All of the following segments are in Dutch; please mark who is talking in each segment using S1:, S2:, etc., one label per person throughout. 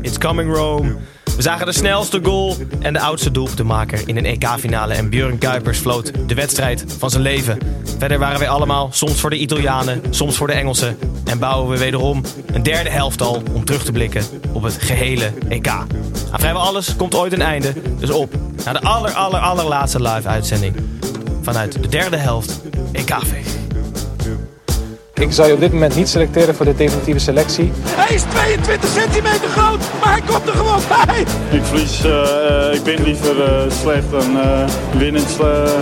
S1: It's coming Rome. We zagen de snelste goal en de oudste doelpuntenmaker in een EK-finale. En Björn Kuipers floot de wedstrijd van zijn leven. Verder waren wij allemaal soms voor de Italianen, soms voor de Engelsen. En bouwen we wederom een derde helft al om terug te blikken op het gehele EK. Aan vrijwel alles komt ooit een einde. Dus op naar de aller, aller, allerlaatste live-uitzending vanuit de derde helft EK-feest.
S2: Ik zou je op dit moment niet selecteren voor de definitieve selectie.
S3: Hij is 22 centimeter groot, maar hij komt er gewoon bij.
S4: Ik verlies, uh, ik ben liever uh, slecht dan uh, winnend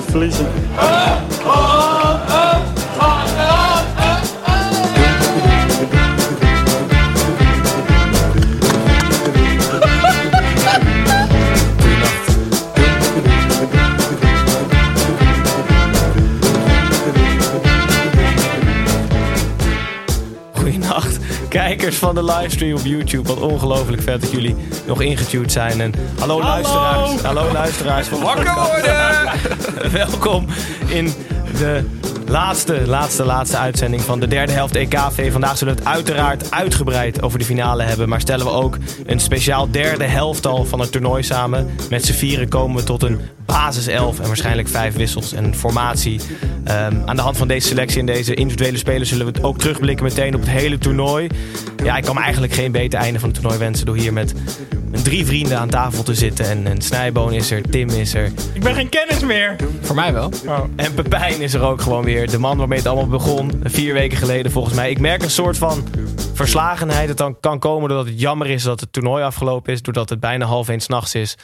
S4: verliezen.
S1: Kijkers van de livestream op YouTube. Wat ongelooflijk vet dat jullie nog ingetuned zijn. En hallo, luisteraars. Hallo luisteraars van
S5: Wakker worden!
S1: Welkom in de laatste, laatste, laatste uitzending van de derde helft EKV. Vandaag zullen we het uiteraard uitgebreid over de finale hebben. Maar stellen we ook een speciaal derde helftal van het toernooi samen. Met z'n vieren komen we tot een basiself en waarschijnlijk vijf wissels en formatie. Ehm, aan de hand van deze selectie en deze individuele spelers zullen we het ook terugblikken meteen op het hele toernooi. Ja, ik kan me eigenlijk geen beter einde van het toernooi wensen door hier met drie vrienden aan tafel te zitten. En, en Snijboon is er, Tim is er.
S5: Ik ben geen kennis meer.
S6: Voor mij wel.
S1: En Pepijn is er ook gewoon weer. De man waarmee het allemaal begon. Vier weken geleden volgens mij. Ik merk een soort van verslagenheid. Het dan kan komen doordat het jammer is dat het toernooi afgelopen is. Doordat het bijna half één s'nachts is.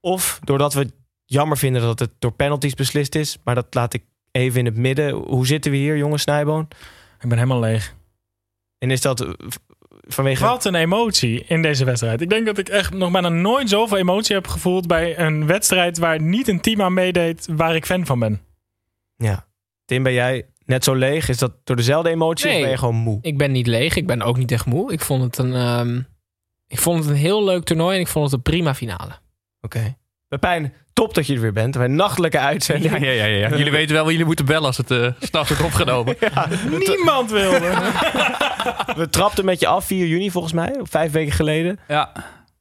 S1: Of doordat we het jammer vinden dat het door penalties beslist is. Maar dat laat ik even in het midden. Hoe zitten we hier, jongen Snijboon?
S5: Ik ben helemaal leeg.
S1: En is dat vanwege...
S5: Wat een emotie in deze wedstrijd. Ik denk dat ik echt nog bijna nooit zoveel emotie heb gevoeld bij een wedstrijd waar niet een team aan meedeed waar ik fan van ben.
S1: Ja. Tim, ben jij net zo leeg? Is dat door dezelfde emotie of
S6: Nee.
S1: ben je gewoon moe?
S6: Ik ben niet leeg. Ik ben ook niet echt moe. Ik vond het een, ehm, ik vond het een heel leuk toernooi en ik vond het een prima finale.
S1: Oké. Pepijn, top dat je er weer bent. Een nachtelijke uitzending.
S7: Ja, ja, ja, ja. Jullie weten wel jullie moeten bellen als het eh s'nachts wordt opgenomen.
S5: Niemand wilde.
S1: We trapten met je af 4 juni volgens mij, vijf weken geleden.
S7: Ja,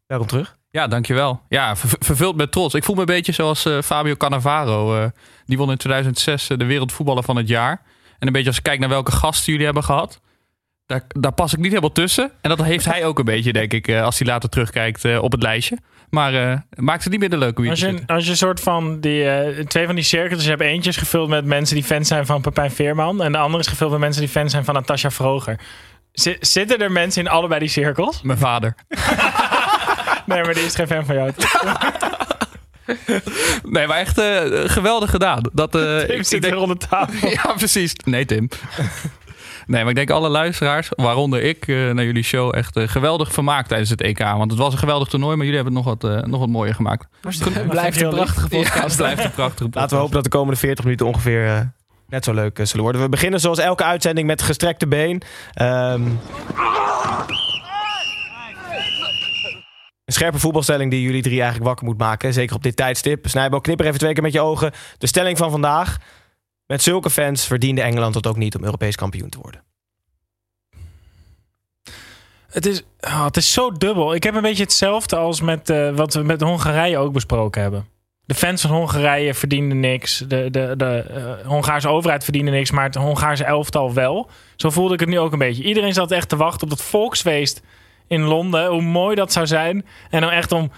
S1: Welkom terug.
S7: ja dankjewel. Ja, ver- vervuld met trots. Ik voel me een beetje zoals eh, Fabio Cannavaro. eh, die won in 2006 de wereldvoetballer van het jaar. En een beetje als ik kijk naar welke gasten jullie hebben gehad. Daar, daar pas ik niet helemaal tussen. En dat heeft hij ook een beetje, denk ik, als hij later terugkijkt op het lijstje. Maar eh, maakt het niet minder leuk hoe je
S5: Als je, als je een soort van die, eh, twee van die cirkels hebt, eentje is gevuld met mensen die fans zijn van Pepijn Veerman en de andere is gevuld met mensen die fans zijn van Natasja Vroger. Zi- zitten er mensen in allebei die cirkels?
S7: Mijn vader.
S5: Nee, maar die is geen fan van jou.
S7: Nee, maar echt eh, geweldig gedaan. Dat,
S5: Tim
S7: ik,
S5: zit
S7: ik denk,
S5: weer onder tafel.
S7: Ja, precies. Nee, Tim. Nee, maar ik denk alle luisteraars, waaronder ik, eh, naar jullie show echt eh, geweldig vermaakt tijdens het EK. Want het was een geweldig toernooi, maar jullie hebben het nog wat, eh, nog wat mooier gemaakt.
S6: Het blijft een prachtige podcast.
S7: Blijft een prachtige
S1: Laten we hopen dat de komende 40 minuten ongeveer eh, net zo leuk zullen worden. We beginnen zoals elke uitzending met gestrekte been. Ehm, een scherpe voetbalstelling die jullie drie eigenlijk wakker moet maken. Zeker op dit tijdstip. Snijbo, knipper even twee keer met je ogen. De stelling van vandaag. Met zulke fans verdiende Engeland het ook niet om Europees kampioen te worden.
S5: Het is, oh, het is zo dubbel. Ik heb een beetje hetzelfde als met eh, wat we met Hongarije ook besproken hebben. De fans van Hongarije verdienden niks. De, de, de eh, Hongaarse overheid verdiende niks, maar het Hongaarse elftal wel. Zo voelde ik het nu ook een beetje. Iedereen zat echt te wachten op dat volksfeest in Londen. Hoe mooi dat zou zijn. En dan echt om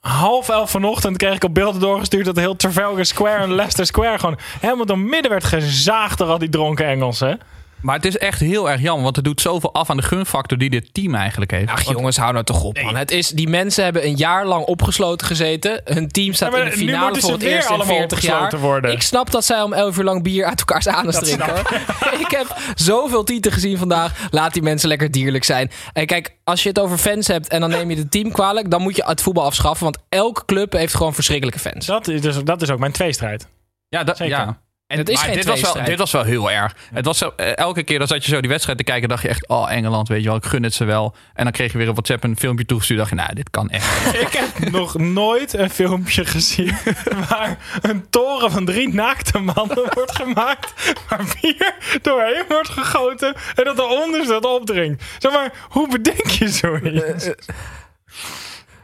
S5: half elf vanochtend kreeg ik op beelden doorgestuurd... dat heel Trafalgar Square en Leicester Square gewoon helemaal door midden werd gezaagd door al die dronken Engelsen.
S7: Maar het is echt heel erg jammer, want het doet zoveel af aan de gunfactor die dit team eigenlijk heeft.
S6: Ach jongens, hou nou toch op man. Het is, die mensen hebben een jaar lang opgesloten gezeten. Hun team staat
S5: Ja,
S6: in de finale voor het eerst in
S5: allemaal
S6: 40 jaar.
S5: opgesloten worden.
S6: Ik snap dat zij om 11 uur lang bier uit elkaars anus drinken. ik heb zoveel tieten gezien vandaag. Laat die mensen lekker dierlijk zijn. En kijk, als je het over fans hebt en dan neem je het team kwalijk... dan moet je het voetbal afschaffen. Want elke club heeft gewoon verschrikkelijke fans.
S5: Dat is, dus, dat is ook mijn tweestrijd.
S7: Ja, dat,
S5: Zeker.
S7: ja. En,
S6: Het is
S7: maar
S6: geen
S7: dit, was wel, dit was wel heel erg. Het was zo, eh, elke keer dat zat je zo die wedstrijd te kijken, dacht je echt, oh Engeland, weet je wel, ik gun het ze wel. En dan kreeg je weer op WhatsApp een filmpje toegestuurd, dacht je, nou, dit kan echt.
S5: Ik heb nog nooit een filmpje gezien waar een toren van drie naakte mannen wordt gemaakt, waar bier doorheen wordt gegoten en dat de onderste het opdringt. Zeg maar, hoe bedenk je zoiets?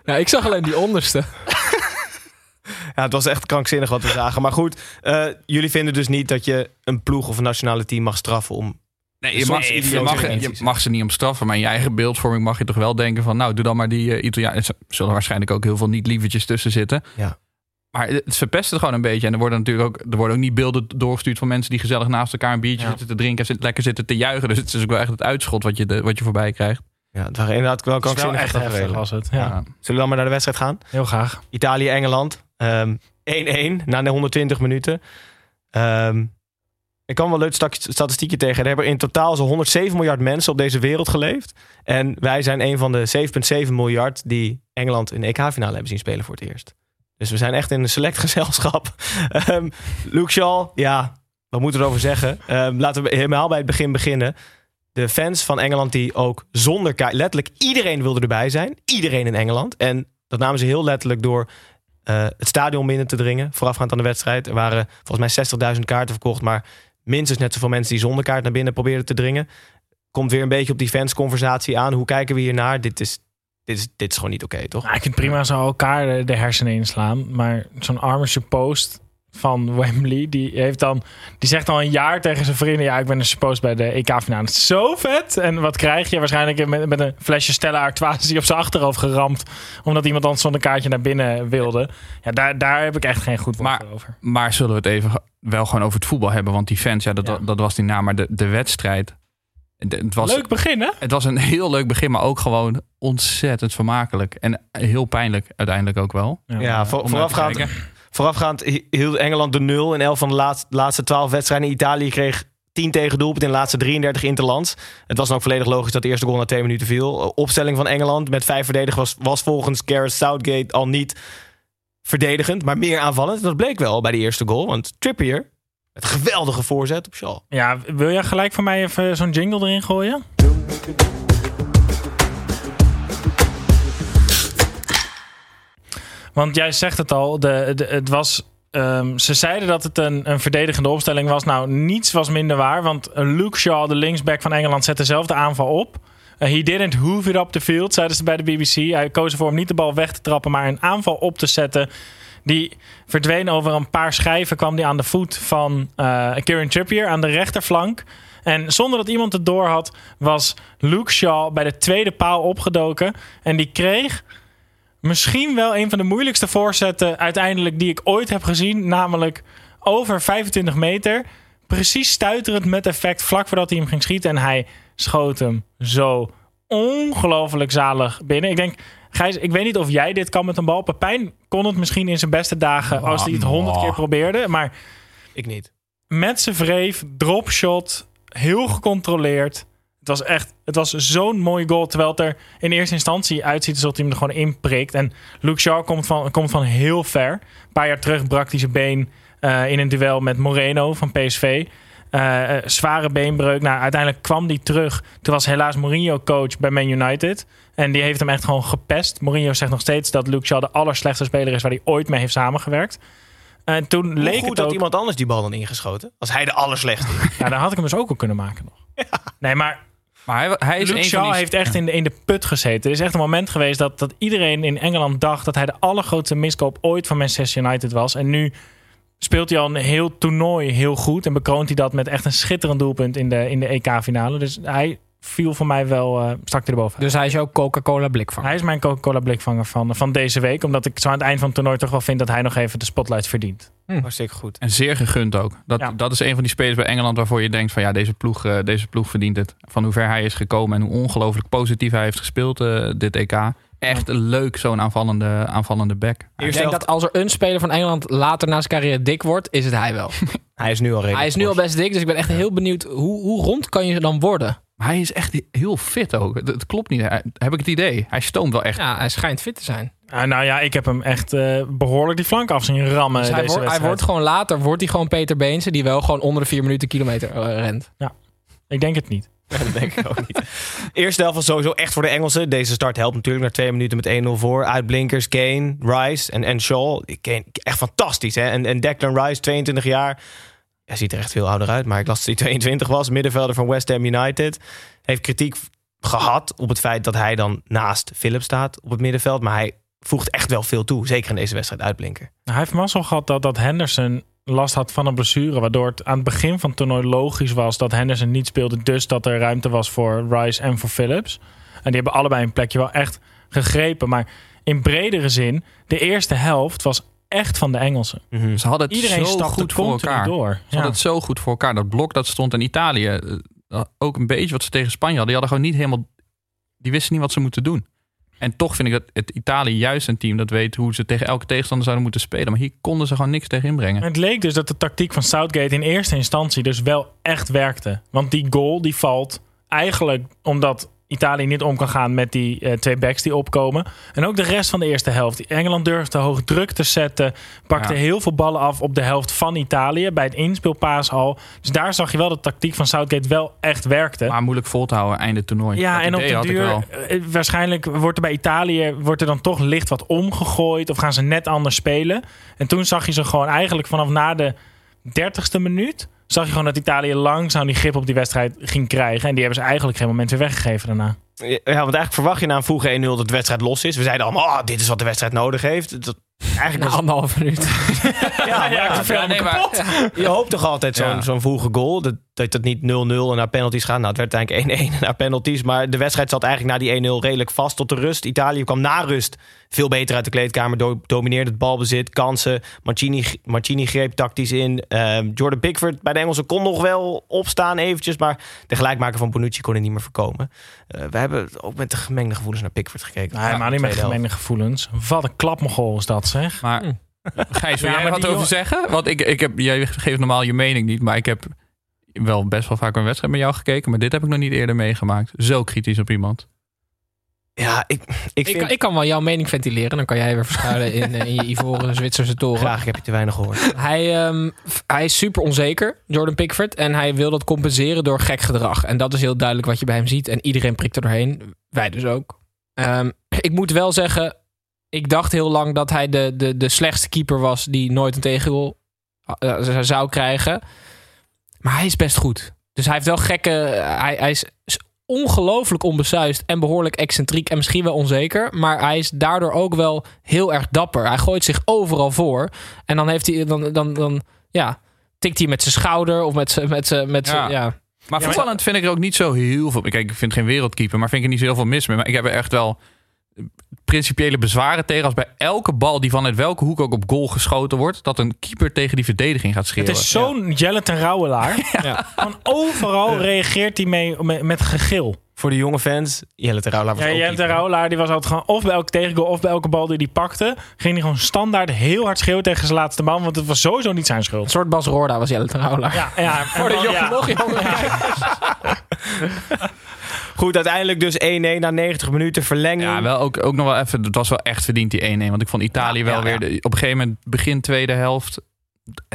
S6: Ja, ik zag alleen die onderste.
S1: Ja, het was echt krankzinnig wat we zagen. Maar goed, eh, jullie vinden dus niet dat je een ploeg of een nationale team mag straffen om...
S7: Nee, je mag, je, mag, je
S1: interventies.
S7: mag ze niet om straffen, maar in je eigen beeldvorming mag je toch wel denken van, nou, doe dan maar die uh, Italianen. Er zullen waarschijnlijk ook heel veel niet-lievertjes tussen zitten.
S1: Ja.
S7: Maar het verpest het gewoon een beetje. En er worden natuurlijk ook, er worden ook niet beelden doorgestuurd van mensen die gezellig naast elkaar een biertje
S5: Ja.
S7: zitten te drinken en lekker zitten te juichen. Dus het is ook wel echt het uitschot wat je, de, wat je voorbij krijgt.
S1: Ja, het waren inderdaad wel krankzinnig.
S5: echt heftig was het. Ja,
S7: Ja.
S1: Zullen we dan maar naar de wedstrijd gaan?
S5: heel graag.
S1: Italië-Engeland. Ehm, 1-1 na de 120 minuten. Ehm, ik kan wel leuk statistiekje tegen. Er hebben in totaal zo'n 107 miljard mensen op deze wereld geleefd. En wij zijn een van de 7,7 miljard die Engeland in de EK-finale hebben zien spelen voor het eerst. Dus we zijn echt in een select gezelschap. Ehm, Luke Shaw, ja, wat moeten we erover zeggen? Laten we helemaal bij het begin beginnen. De fans van Engeland die ook zonder. Letterlijk iedereen wilde erbij zijn. Iedereen in Engeland. En dat namen ze heel letterlijk door eh, het stadion binnen te dringen. Voorafgaand aan de wedstrijd. Er waren volgens mij 60.000 kaarten verkocht. Maar minstens net zoveel mensen die zonder kaart naar binnen probeerden te dringen. Komt weer een beetje op die fansconversatie aan. Hoe kijken we hier naar? Dit is, dit is, dit is gewoon niet oké, toch?
S5: Nou, ik vind prima zo elkaar de, hersenen inslaan. Maar zo'n arme post van Wembley, die heeft dan, die zegt al een jaar tegen zijn vrienden: Ja, ik ben een suppost bij de EK-finale. Zo vet! En wat krijg je? Waarschijnlijk met, met een flesje Stella Artois die op zijn achterhoofd geramd. Omdat iemand anders zonder kaartje naar binnen wilde. Ja, daar, daar heb ik echt geen goed woord
S7: Maar-
S5: over.
S7: Maar zullen we het even wel gewoon over het voetbal hebben? Want die fans, ja, dat,
S5: Ja.
S7: dat was die naam. Maar de, de wedstrijd. Het was,
S5: Leuk begin, hè?
S7: het was een heel leuk begin, maar ook gewoon ontzettend vermakelijk. En heel pijnlijk uiteindelijk ook wel.
S1: Ja, voor,
S7: naar te
S1: voorafgaand. Voorafgaand hield Engeland de nul in 11 van de laatste, laatste 12 wedstrijden. Italië kreeg 10 tegen doelpunt in de laatste 33 interlands. Het was dan ook volledig logisch dat de eerste goal na twee minuten viel. Uh, Opstelling van Engeland met vijf verdedigers was, was volgens Gareth Southgate al niet verdedigend, maar meer aanvallend. Dat bleek wel bij die eerste goal, want Trippier, het geweldige voorzet op Shaw.
S5: Ja, wil jij gelijk voor mij even zo'n jingle erin gooien? Want jij zegt het al, de, het was, ehm, ze zeiden dat het een, een verdedigende opstelling was. Nou, niets was minder waar, want Luke Shaw, de linksback van Engeland, zette zelf de aanval op. Uh, he didn't hoof it up the field, zeiden ze bij de BBC. Hij koos ervoor om niet de bal weg te trappen, maar een aanval op te zetten. Die verdween over een paar schijven, kwam die aan de voet van eh Kieran Trippier aan de rechterflank. En zonder dat iemand het door had, was Luke Shaw bij de tweede paal opgedoken. En die kreeg misschien wel een van de moeilijkste voorzetten uiteindelijk die ik ooit heb gezien. Namelijk over 25 meter. Precies stuiterend met effect vlak voordat hij hem ging schieten. En hij schoot hem zo ongelooflijk zalig binnen. Ik denk, Gijs, ik weet niet of jij dit kan met een bal. Pepijn kon het misschien in zijn beste dagen als hij het honderd keer probeerde. Maar
S1: Ik niet.
S5: met zijn wreef, dropshot, heel gecontroleerd. Het was echt, het was zo'n mooi goal. Terwijl het er in eerste instantie uitziet alsof hij hem er gewoon in prikt. En Luke Shaw komt van, komt van heel ver. Een paar jaar terug brak hij zijn been eh, in een duel met Moreno van PSV. Eh, eh, zware beenbreuk. Nou, uiteindelijk kwam hij terug. Toen was helaas Mourinho coach bij Man United. En die heeft hem echt gewoon gepest. Mourinho zegt nog steeds dat Luke Shaw de allerslechtste speler is waar hij ooit mee heeft samengewerkt. En toen
S1: Hoe
S5: leek
S1: goed
S5: het ook...
S1: iemand anders die bal dan ingeschoten? Als hij de allerslechtste.
S5: Ja, dan had ik hem dus ook al kunnen maken nog. Nee, maar
S7: Maar hij, hij is
S5: Luke
S7: een
S5: Shaw
S7: van die...
S5: heeft echt in de, in de put gezeten. Er is echt een moment geweest dat, dat iedereen in Engeland dacht... dat hij de allergrootste miskoop ooit van Manchester United was. En nu speelt hij al een heel toernooi heel goed. En bekroont hij dat met echt een schitterend doelpunt in de, in de EK-finale. Dus hij viel voor mij wel, uh, stak hij erboven.
S6: Dus hij is jouw Coca-Cola blikvanger?
S5: Hij is mijn Coca-Cola blikvanger van, van deze week. Omdat ik zo aan het eind van het toernooi toch wel vind dat hij nog even de spotlight verdient.
S1: Hm. Hartstikke goed.
S7: En zeer gegund ook. Dat,
S5: Ja.
S7: dat is een van die spelers bij Engeland waarvoor je denkt van ja, deze ploeg, eh, deze ploeg verdient het. Van hoe ver hij is gekomen en hoe ongelooflijk positief hij heeft gespeeld eh, dit EK. Echt leuk, zo'n aanvallende, aanvallende back.
S6: Ik denk dat als er een speler van Engeland later na zijn carrière dik wordt, is het hij wel.
S1: Hij is nu al redelijk
S6: hij is nu al best dik, dus ik ben echt heel benieuwd hoe, hoe rond kan je dan worden?
S7: Maar hij is echt heel fit ook. Het, klopt niet, Hij- heb ik het idee. Hij stoomt wel echt.
S6: Ja, hij schijnt fit te zijn.
S5: Ah, nou ja, ik heb hem echt eh, behoorlijk die flank af zien rammen
S6: Dus
S5: deze
S6: hij, wordt, hij wordt gewoon later, wordt hij gewoon Peter Beense, die wel gewoon onder de vier minuten kilometer eh, rent.
S5: Ik denk het niet.
S1: Dat denk ik ook niet. Eerste helft was sowieso echt voor de Engelsen. Deze start helpt natuurlijk na twee minuten met 1-0 voor. Uitblinkers, Kane, Rice en, en Shaw. Kane, echt fantastisch. Hè? En, en Declan Rice, 22 jaar. Hij ziet er echt veel ouder uit. Maar ik las dat hij 22 was. Middenvelder van West Ham United. Heeft kritiek gehad op het feit dat hij dan naast Philip staat op het middenveld. Maar hij voegt echt wel veel toe. Zeker in deze wedstrijd uitblinken.
S5: Hij heeft mazzel gehad dat, dat Henderson last had van een blessure. Waardoor het aan het begin van het toernooi logisch was dat Henderson niet speelde. Dus dat er ruimte was voor Rice en voor Phillips. En die hebben allebei een plekje wel echt gegrepen. Maar in bredere zin, de eerste helft was echt van de Engelsen.
S1: Mhm.
S7: Ze hadden het
S5: Iedereen
S7: zo goed voor elkaar.
S5: door.
S7: Ze
S5: Ja.
S7: hadden het zo goed voor elkaar. Dat blok dat stond in Italië, eh, ook een beetje wat ze tegen Spanje hadden. Die hadden gewoon niet helemaal, die wisten niet wat ze moeten doen. En toch vind ik dat het Italië juist een team dat weet hoe ze tegen elke tegenstander zouden moeten spelen. Maar hier konden ze gewoon niks tegen inbrengen.
S5: Het leek dus dat de tactiek van Southgate in eerste instantie dus wel echt werkte. Want die goal die valt eigenlijk omdat Italië niet om kan gaan met die eh, twee backs die opkomen. En ook de rest van de eerste helft. Engeland durfde hoog druk te zetten. Pakte
S7: Ja.
S5: heel veel ballen af op de helft van Italië. Bij het inspeelpaas al. Dus daar zag je wel dat de tactiek van Southgate wel echt werkte.
S7: Maar moeilijk vol te houden einde toernooi.
S5: Ja,
S7: Dat
S5: en op de duur, eh, waarschijnlijk wordt er bij Italië wordt er dan toch licht wat omgegooid. Of gaan ze net anders spelen. En toen zag je ze gewoon eigenlijk vanaf na de dertigste minuut. Zag je gewoon dat Italië langzaam die grip op die wedstrijd ging krijgen. En die hebben ze eigenlijk geen moment weer weggegeven daarna.
S1: Ja, want eigenlijk verwacht je na een vroege 1-0 dat de wedstrijd los is. We zeiden allemaal, oh, dit is wat de wedstrijd nodig heeft. Dat, eigenlijk was,
S6: anderhalf minuut.
S1: ja, maar ja,
S7: Ja, nee, maar-
S1: je hoopt toch altijd zo'n
S7: Ja.
S1: zo'n vroege goal. Dat, dat het niet 0-0 en naar penalties gaat. Nou, het werd eigenlijk 1-1 naar penalties. Maar de wedstrijd zat eigenlijk na die 1-0 redelijk vast tot de rust. Italië kwam na rust veel beter uit de kleedkamer. Do domineerde het balbezit, kansen. Mancini, Mancini greep tactisch in. Ehm, Jordan Pickford bij de Engelsen kon nog wel opstaan eventjes. Maar de gelijkmaker van Bonucci kon er niet meer voorkomen. Eh, we hebben ook met de gemengde gevoelens naar Pickford gekeken.
S5: Nee, maar niet met gemengde gevoelens. Wat een klapmogol is dat zeg.
S7: Maar Gijs, wil
S5: Ja,
S7: jij
S5: maar
S7: wat over
S5: jongen-
S7: zeggen? Want ik, ik heb, jij geeft normaal je mening niet, maar ik heb wel best wel vaak een wedstrijd met jou gekeken, maar dit heb ik nog niet eerder meegemaakt. Zo kritisch op iemand.
S1: Ja, ik, ik
S6: Ik,
S1: vind...
S6: kan- ik kan wel jouw mening ventileren. Dan kan jij weer verschuilen in, eh, in je ivoren Zwitserse toren.
S1: Graag, ik heb je te weinig gehoord.
S6: Hij, ehm, hij is super onzeker, Jordan Pickford. En hij wil dat compenseren door gek gedrag. En dat is heel duidelijk wat je bij hem ziet. En iedereen prikt er doorheen. Wij dus ook. Ehm, ik moet wel zeggen, ik dacht heel lang dat hij de, de, de slechtste keeper was die nooit een tegengoal eh, zou krijgen. Maar hij is best goed. Dus hij heeft wel gekke. Hij, hij is ongelooflijk onbesuist en behoorlijk excentriek en misschien wel onzeker. Maar hij is daardoor ook wel heel erg dapper. Hij gooit zich overal voor. En dan heeft hij dan, dan, dan ja, tikt hij met zijn schouder of met zijn. Met zijn met zijn-
S7: Ja.
S6: ja.
S7: Maar voetballend vind ik er ook niet zo heel veel. Kijk, ik vind geen wereldkeeper, maar vind ik er niet zo heel veel mis mee. Maar ik heb er echt wel principiële bezwaren tegen als bij elke bal die vanuit welke hoek ook op goal geschoten wordt, dat een keeper tegen die verdediging gaat
S5: Het
S7: schreeuwen.
S5: is zo'n Jelle ten Rauwelaar. Gewoon overal reageert hij mee met, met gegil.
S1: Voor de jonge fans, Jelle Terouwlaar was
S5: Ja,
S1: ook
S5: Jelle. Rauwelaar die was altijd gewoon of bij elke tegengoal of bij elke bal die hij pakte, ging hij gewoon standaard heel hard schreeuwen tegen zijn laatste man, want het was sowieso niet zijn
S6: Een
S5: schuld.
S6: soort Bas Roorda was Jelle Trouwlaar.
S5: Ja, ja,
S6: Voor de
S5: ja.
S6: nog jonger.
S1: Goed, uiteindelijk dus 1-1 na 90 minuten verlenging.
S7: Ja, wel ook, ook nog wel even. Het was wel echt verdiend die 1-1. Want ik vond Italië
S1: Ja,
S7: wel
S1: ja,
S7: weer. de- op een gegeven moment, begin tweede helft.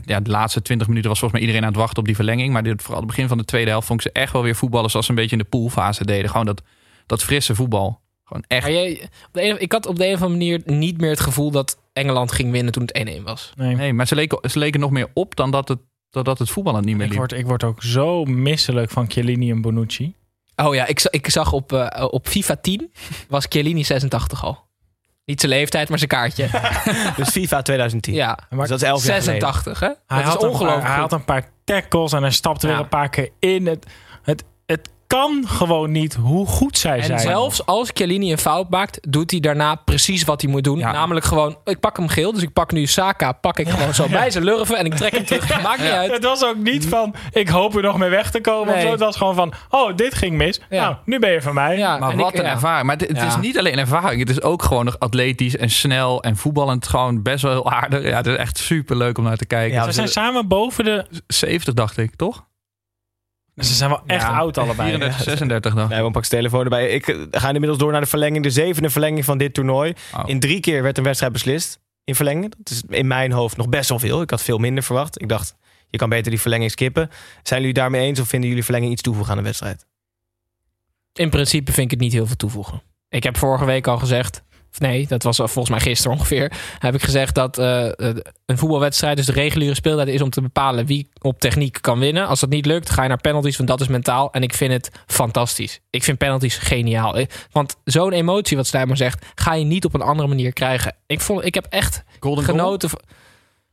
S7: Ja, de laatste 20 minuten was volgens mij iedereen aan het wachten op die verlenging. Maar dit, vooral het begin van de tweede helft vond ik ze echt wel weer voetballen zoals ze een beetje in de poolfase deden. Gewoon dat, dat frisse voetbal. Gewoon echt.
S6: Maar jij, op de ene, ik had op de een of andere manier niet meer het gevoel dat Engeland ging winnen toen het 1-1 was.
S5: Nee.
S7: Nee, maar ze leken, ze leken nog meer op dan dat het, dat, dat het voetballen niet meer
S5: Ik
S7: liep.
S5: word, ik word ook zo misselijk van Chiellini en Bonucci.
S6: Oh ja, ik, ik zag op, eh, op FIFA 10 was Chiellini 86 al. Niet zijn leeftijd, maar zijn kaartje.
S1: Dus FIFA 2010.
S6: Ja,
S1: Dus dat is 11 jaar geleden.
S6: 86 hè?
S5: Hij
S6: dat is
S5: had, een paar,
S6: ongelooflijk.
S5: hij had een paar tackles en hij stapte
S6: Ja.
S5: weer een paar keer in. Het, het kan gewoon niet hoe goed zij
S6: En
S5: zijn.
S6: zelfs als Chiellini een fout maakt, doet hij daarna precies wat hij moet doen.
S7: Ja.
S6: Namelijk gewoon, ik pak hem geel, dus ik pak nu Saka, pak ik gewoon zo bij zijn lurven en ik trek hem terug. Maakt niet uit.
S5: Het was ook niet van, ik hoop er nog mee weg te komen. of
S6: Nee.
S5: zo. Het was gewoon van, oh, dit ging mis.
S6: Ja.
S5: Nou, nu ben je van mij.
S6: Ja,
S7: Maar
S6: en
S7: wat
S6: ik-
S7: een
S6: ja.
S7: ervaring. Maar het, is niet alleen ervaring. Het is ook gewoon nog atletisch en snel en voetballend gewoon best wel heel aardig. Ja, het is echt super leuk om naar te kijken.
S1: Ja,
S5: Ze zijn samen boven de...
S7: 70 dacht ik, toch?
S5: Ze zijn wel echt
S1: Ja.
S5: oud allebei.
S7: 34, 36 dacht ik.
S1: Nee, we pakken zijn telefoon erbij. Ik eh, ga inmiddels door naar de verlenging. De zevende verlenging van dit toernooi.
S7: Oh.
S1: In drie keer werd een wedstrijd beslist in verlenging. Dat is in mijn hoofd nog best wel veel. Ik had veel minder verwacht. Ik dacht, je kan beter die verlenging skippen. Zijn jullie daarmee eens of vinden jullie verlenging iets toevoegen aan de wedstrijd?
S6: In principe vind ik het niet heel veel toevoegen. Ik heb vorige week al gezegd, of nee, dat was volgens mij gisteren ongeveer, heb ik gezegd dat eh, eh, een voetbalwedstrijd, dus de reguliere speeltijd, is om te bepalen wie op techniek kan winnen. Als dat niet lukt, ga je naar penalties, want dat is mentaal. En ik vind het fantastisch. Ik vind penalties geniaal. Eh, Want zo'n emotie, wat Stijmer zegt, ga je niet op een andere manier krijgen. Ik, vond, ik heb echt
S7: Golden
S6: genoten.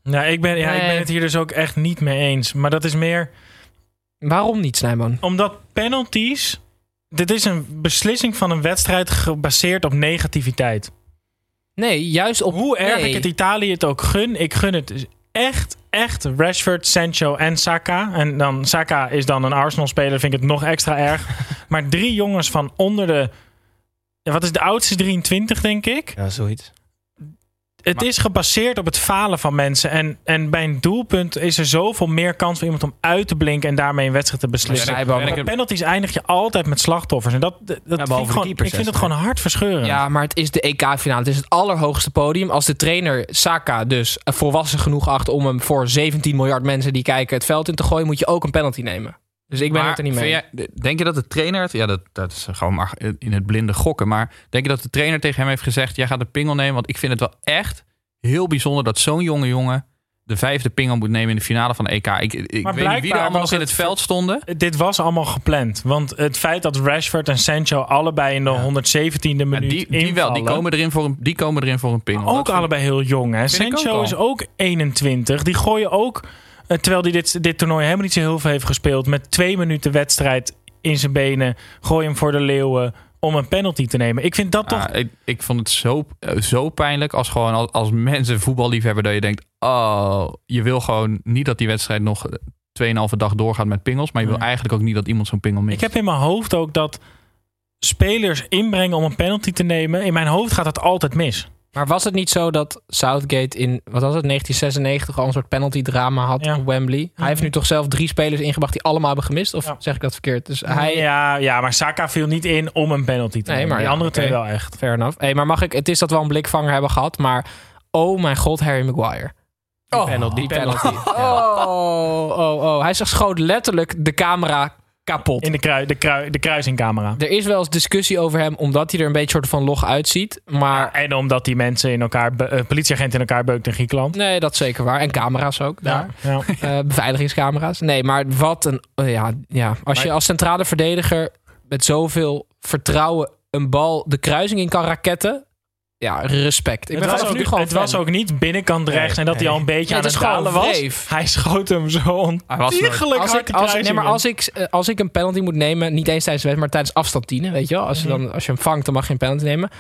S5: Nou, ik ben, ja, ik ben het hier dus ook echt niet mee eens. Maar dat is meer
S6: Waarom niet, Snijman?
S5: omdat penalties... Dit is een beslissing van een wedstrijd gebaseerd op negativiteit.
S6: Nee, juist op...
S5: Hoe erg
S6: nee.
S5: ik het Italië het ook gun, ik gun het echt, echt Rashford, Sancho en Saka. En dan Saka is dan een Arsenal-speler, vind ik het nog extra erg. maar drie jongens van onder de... Wat is de oudste? 23, denk ik.
S1: Ja, zoiets.
S5: Het
S7: Maar-
S5: is gebaseerd op het falen van mensen. En, en bij een doelpunt is er zoveel meer kans voor iemand om uit te blinken en daarmee een wedstrijd te beslissen.
S6: Ja.
S5: Maar bij penalties eindig je altijd met slachtoffers. En dat, dat vind ik, gewoon, ik vind het gewoon hartverscheurend.
S6: Ja, maar het is de EK-finale. Het is het allerhoogste podium. Als de trainer Saka dus volwassen genoeg acht om hem voor 17 miljard mensen die kijken het veld in te gooien, moet je ook een penalty nemen. Dus ik ben
S7: Maar
S6: het er niet mee.
S7: jij- denk je dat de trainer, het- ja, dat, dat is gewoon maar in het blinde gokken, maar denk je dat de trainer tegen hem heeft gezegd: jij gaat de pingel nemen? Want ik vind het wel echt heel bijzonder dat zo'n jonge jongen de vijfde pingel moet nemen in de finale van de EK. Ik, ik weet niet wie er allemaal nog in
S5: het
S7: het veld stonden.
S5: Dit was allemaal gepland. Want het feit dat Rashford en Sancho allebei in de 117e
S7: Ja,
S5: minuut
S7: die, die wel, die
S5: invallen,
S7: komen, erin voor een, die komen erin voor een pingel.
S5: ook allebei heel jong. Hè?
S7: Ook
S5: Sancho is ook 21. Die gooien ook, terwijl hij dit, dit toernooi helemaal niet zo heel veel heeft gespeeld, met twee minuten wedstrijd in zijn benen, gooi hem voor de leeuwen om een penalty te nemen. Ik vind dat toch...
S7: Ah, ik, ik vond het zo, eh, zo pijnlijk als gewoon als, als mensen voetballiefhebber dat je denkt, oh, je wil gewoon niet dat die wedstrijd nog 2,5 dag doorgaat met pingels, maar je wil eigenlijk ook niet dat iemand zo'n pingel mist.
S5: Ik heb in mijn hoofd ook dat spelers inbrengen om een penalty te nemen. In mijn hoofd gaat dat altijd mis.
S6: Maar was het niet zo dat Southgate in, wat was het, 1996 al een soort penalty drama had
S5: Ja.
S6: op Wembley? Hij heeft nu toch zelf drie spelers ingebracht die allemaal hebben gemist? Of
S5: Ja.
S6: zeg ik dat verkeerd? Dus hij,
S5: ja, ja, maar Saka viel niet in om een penalty te
S6: Nee,
S5: nemen.
S6: maar
S5: Die
S6: ja,
S5: andere twee wel echt.
S6: fair enough. Hey, maar mag ik, het is dat we al een blikvanger hebben gehad, maar oh mijn god, Harry Maguire.
S1: Die
S6: Oh,
S1: penalty.
S6: die penalty. Oh, oh, oh. Hij zag schoot letterlijk de camera kapot.
S5: In de, krui, de, krui, de kruisingcamera.
S6: Er is wel eens discussie over hem, omdat hij er een beetje soort van log uitziet. Maar
S5: Ja, en omdat die mensen in elkaar, eh, politieagenten in elkaar beukt in Griekenland.
S6: nee, dat is zeker waar. En camera's ook daar.
S5: Ja.
S6: Eh, beveiligingscamera's. Nee, maar wat een. eh, ja, ja, als je als centrale verdediger met zoveel vertrouwen een bal de kruising in kan raketten. Ja, respect. Ik
S5: Het,
S6: ben
S5: was ook,
S6: nu gewoon
S5: het was ook niet binnenkant rechts en dat hij al een beetje
S6: Nee,
S5: aan
S6: het
S5: dalen was. Hij schoot hem zo ontiegelijk
S6: als
S5: hard
S6: ik, als, nee, maar als ik, eh, als ik een penalty moet nemen, niet eens tijdens de wedstrijd, maar tijdens afstand dienen, weet je wel? Als je,
S5: Mhm.
S6: dan, als je hem vangt, dan mag je een penalty nemen.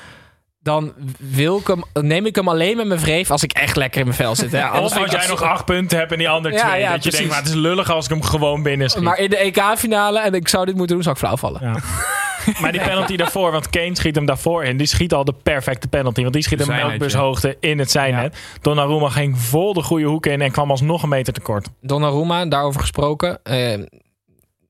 S6: Dan wil ik hem, neem ik hem alleen met mijn vreef als ik echt lekker in mijn vel zit. Hè?
S5: Of als jij nog acht punten hebt en die ander
S6: Ja,
S5: twee.
S6: ja,
S5: dat je denkt, maar het is lullig als ik hem gewoon binnen schiet.
S6: Maar in de EK-finale, en ik zou dit moeten doen, zou ik flauw vallen.
S5: Ja. maar die penalty daarvoor, want Kane schiet hem daarvoor in. Die schiet al de perfecte penalty. Want die schiet hem melkbushoogte in het zijnet. Donnarumma ging vol de goede hoek in en kwam alsnog een meter tekort.
S6: Donnarumma, daarover gesproken. eh,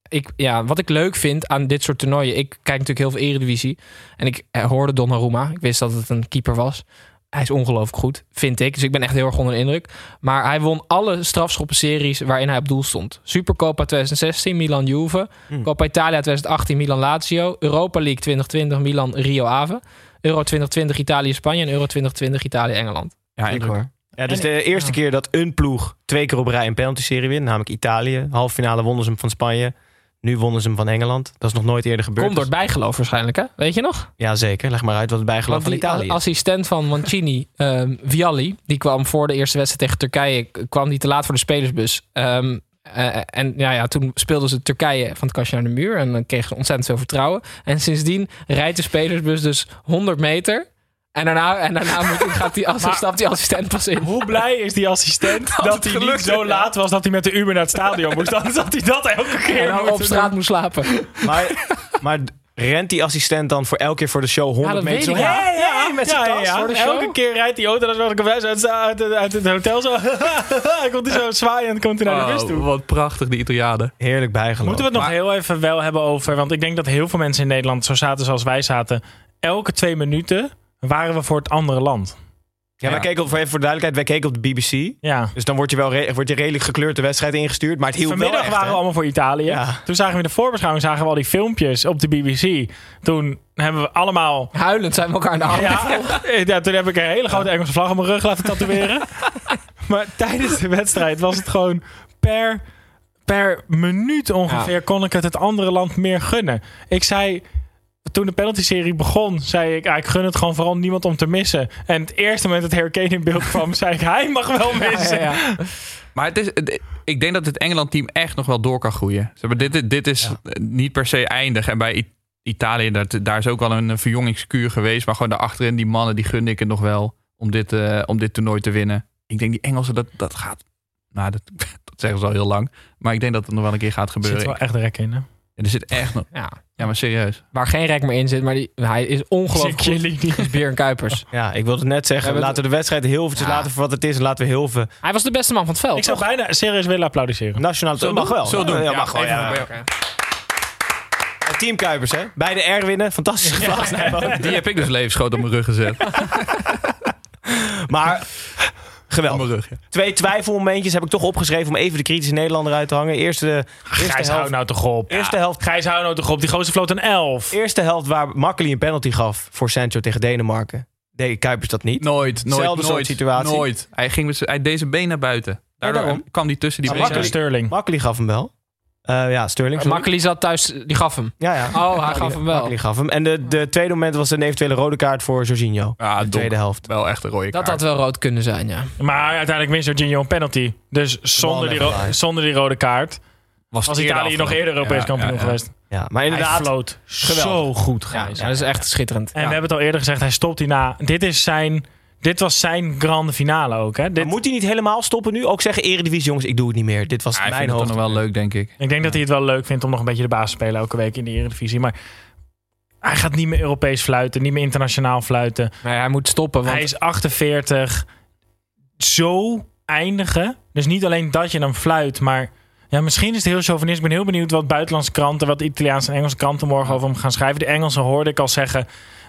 S6: ik, ja, wat ik leuk vind aan dit soort toernooien. Ik kijk natuurlijk heel veel Eredivisie. En ik eh, hoorde Donnarumma. Ik wist dat het een keeper was. Hij is ongelooflijk goed, vind ik. Dus ik ben echt heel erg onder de indruk. Maar hij won alle strafschoppenseries waarin hij op doel stond. Supercopa 2016, Milan Juve.
S1: Hmm.
S6: Coppa Italia 2018, Milan Lazio. Europa League 2020, Milan Rio Ave. Euro 2020, Italië Spanje. En Euro 2020, Italië Engeland.
S7: Ja, indruk.
S6: hoor.
S1: Ja, het is de eerste keer dat een ploeg twee keer op rij een penalty-serie wint. Namelijk Italië. Halve finale wonnen ze hem van Spanje. Nu wonnen ze hem van Engeland. Dat is nog nooit eerder gebeurd.
S6: Komt door het bijgeloof waarschijnlijk, hè? Weet je nog?
S1: Ja, zeker. Leg maar uit wat het bijgeloof
S6: Want
S1: van Italië is.
S6: assistent van Mancini, ehm, Vialli, die kwam voor de eerste wedstrijd tegen Turkije, kwam die te laat voor de spelersbus. Ehm, Eh, en ja, ja, toen speelden ze Turkije van het kastje naar de muur. En dan kregen ze ontzettend veel vertrouwen. En sindsdien rijdt de spelersbus dus 100 meter. En daarna, en daarna moet, gaat die, als, stapt die assistent pas in.
S5: Hoe blij is die assistent dat, hij niet zo laat was dat hij met de Uber naar het stadion moest. Anders had hij dat elke keer
S6: En dan op straat
S5: doen.
S6: moest slapen.
S1: Maar, maar rent die assistent dan voor elke keer voor de show 100
S6: dat
S1: meter? hey, hey, met zijn
S5: Ja, ja,
S1: tas
S5: ja.
S1: voor de show?
S5: Elke keer rijdt die auto, dan ik uit, uit, uit, uit het hotel zo. Hij komt hij zo zwaaiend, komt hij naar de bus toe.
S7: Oh, wat prachtig, die Italianen.
S1: Heerlijk bijgeloof.
S5: Moeten we het nog heel even wel hebben over... Want ik denk dat heel veel mensen in Nederland zo zaten zoals wij zaten. Elke twee minuten waren we voor het andere land.
S1: Ja, wij
S7: Ja.
S1: keken op, voor even voor de duidelijkheid, wij keken op de BBC.
S5: Ja.
S1: Dus dan word je wel re- word je redelijk gekleurd de wedstrijd ingestuurd. Maar het hielp wel
S5: Vanmiddag
S1: echt,
S5: waren
S1: hè?
S5: we allemaal voor Italië.
S1: Ja.
S5: Toen zagen we in de voorbeschouwing zagen we al die filmpjes op de BBC. Toen hebben we allemaal...
S6: Huilend zijn we elkaar in de armen.
S5: Ja, ja, toen heb ik een hele grote Engelse vlag op mijn rug laten tatoeëren. maar tijdens de wedstrijd was het gewoon per, per minuut ongeveer... kon ik het het andere land meer gunnen. Ik zei... Toen de penalty-serie begon, zei ik... ah, ik gun het gewoon vooral niemand om te missen. En het eerste moment dat Harry in beeld kwam... zei ik, hij mag wel missen.
S6: Ja, ja.
S7: Maar het is, ik denk dat het Engeland-team echt nog wel door kan groeien. Zeg maar, dit, dit is niet per se eindig. En bij Italië, dat, daar is ook wel een verjongingskuur geweest. Maar gewoon daarachterin, die mannen, die gun ik het nog wel om dit, eh, om dit toernooi te winnen. Ik denk die Engelsen, dat, dat gaat... Nou, dat, dat zeggen ze al heel lang. Maar ik denk dat het nog wel een keer gaat
S5: Er zit
S7: gebeuren.
S5: wel echt rek in, hè?
S7: En er zit echt nog...
S6: Ja.
S7: Ja, maar serieus.
S6: Waar geen rek meer in zit, maar die, hij is ongelooflijk goed. Is Beer en Kuipers.
S1: Ja, ik wilde het net zeggen.
S6: We
S1: laten we de wedstrijd heel eventjes
S6: Ja.
S1: laten voor wat het is. En laten we heel veel
S6: Hij was de beste man van het veld.
S5: Ik zou bijna serieus willen applaudisseren.
S1: nationaal...
S7: Zullen
S1: mag
S7: we
S1: wel.
S7: we doen?
S1: Ja,
S7: Ja,
S1: mag wel. Ja. Team Kuipers, hè? Beide R winnen. Fantastische vlag.
S7: Die heb ik dus levensgroot op mijn rug gezet.
S1: Maar geweldig.
S7: mijn rug, ja.
S1: Twee twijfelmomentjes heb ik toch opgeschreven om even de kritische Nederlander uit te hangen. Eerste, eerste,
S5: Gijs, hou
S1: helft,
S5: nou toch op.
S1: eerste, helft,
S5: Gijs, hou nou toch op. Die gozer floot een elf.
S1: eerste helft waar Makkeli een penalty gaf voor Sancho tegen Denemarken. Deed Kuipers dat niet.
S7: Nooit, nooit,
S1: Zelfde soort
S7: nooit.
S1: situatie.
S7: Nooit. Hij, ging met hij deed zijn been naar buiten. Daardoor
S1: daarom.
S7: kwam hij tussen die benen.
S1: Makkeli gaf hem wel. Eh, ja, Sterling.
S6: Makkeli zat thuis, die gaf hem.
S1: Ja, ja.
S6: Oh, hij gaf hem wel.
S1: Makkeli gaf hem. En de, de tweede moment was een eventuele rode kaart voor Jorginho.
S7: Ja,
S1: de tweede helft.
S7: Wel echt een rode
S6: Dat
S7: kaart.
S6: had wel rood kunnen zijn, ja.
S5: Maar uiteindelijk wint Jorginho een penalty. Dus zonder die, zonder die rode kaart was
S7: eerder
S5: Italië nog eerder Europees
S7: Ja,
S5: kampioen
S7: ja, ja.
S5: geweest.
S1: Ja, maar
S5: Hij
S1: inderdaad. Geweldig.
S5: zo goed,
S6: Ja,
S5: Gijs.
S6: ja, dat is echt schitterend.
S5: En we hebben het al eerder gezegd, hij stopt hierna. Dit, is zijn, dit was zijn grande finale ook. Hè? Dit,
S1: moet hij niet helemaal stoppen nu? Ook zeggen, Eredivisie jongens, ik doe het niet meer. Dit was
S7: Hij
S1: mijn
S7: vindt het
S1: hoofd.
S7: toch nog wel leuk, denk ik.
S5: Ik denk dat hij het wel leuk vindt om nog een beetje de baas te spelen elke week in de Eredivisie. Maar hij gaat niet meer Europees fluiten, niet meer internationaal fluiten.
S6: Nee, hij moet stoppen, want
S5: Hij is 48. Zo eindigen. Dus niet alleen dat je hem fluit, maar... Ja, misschien is het heel chauvinist. Ik ben heel benieuwd wat buitenlandse kranten, wat Italiaanse en Engelse kranten morgen over hem gaan schrijven. De Engelsen hoorde ik al zeggen,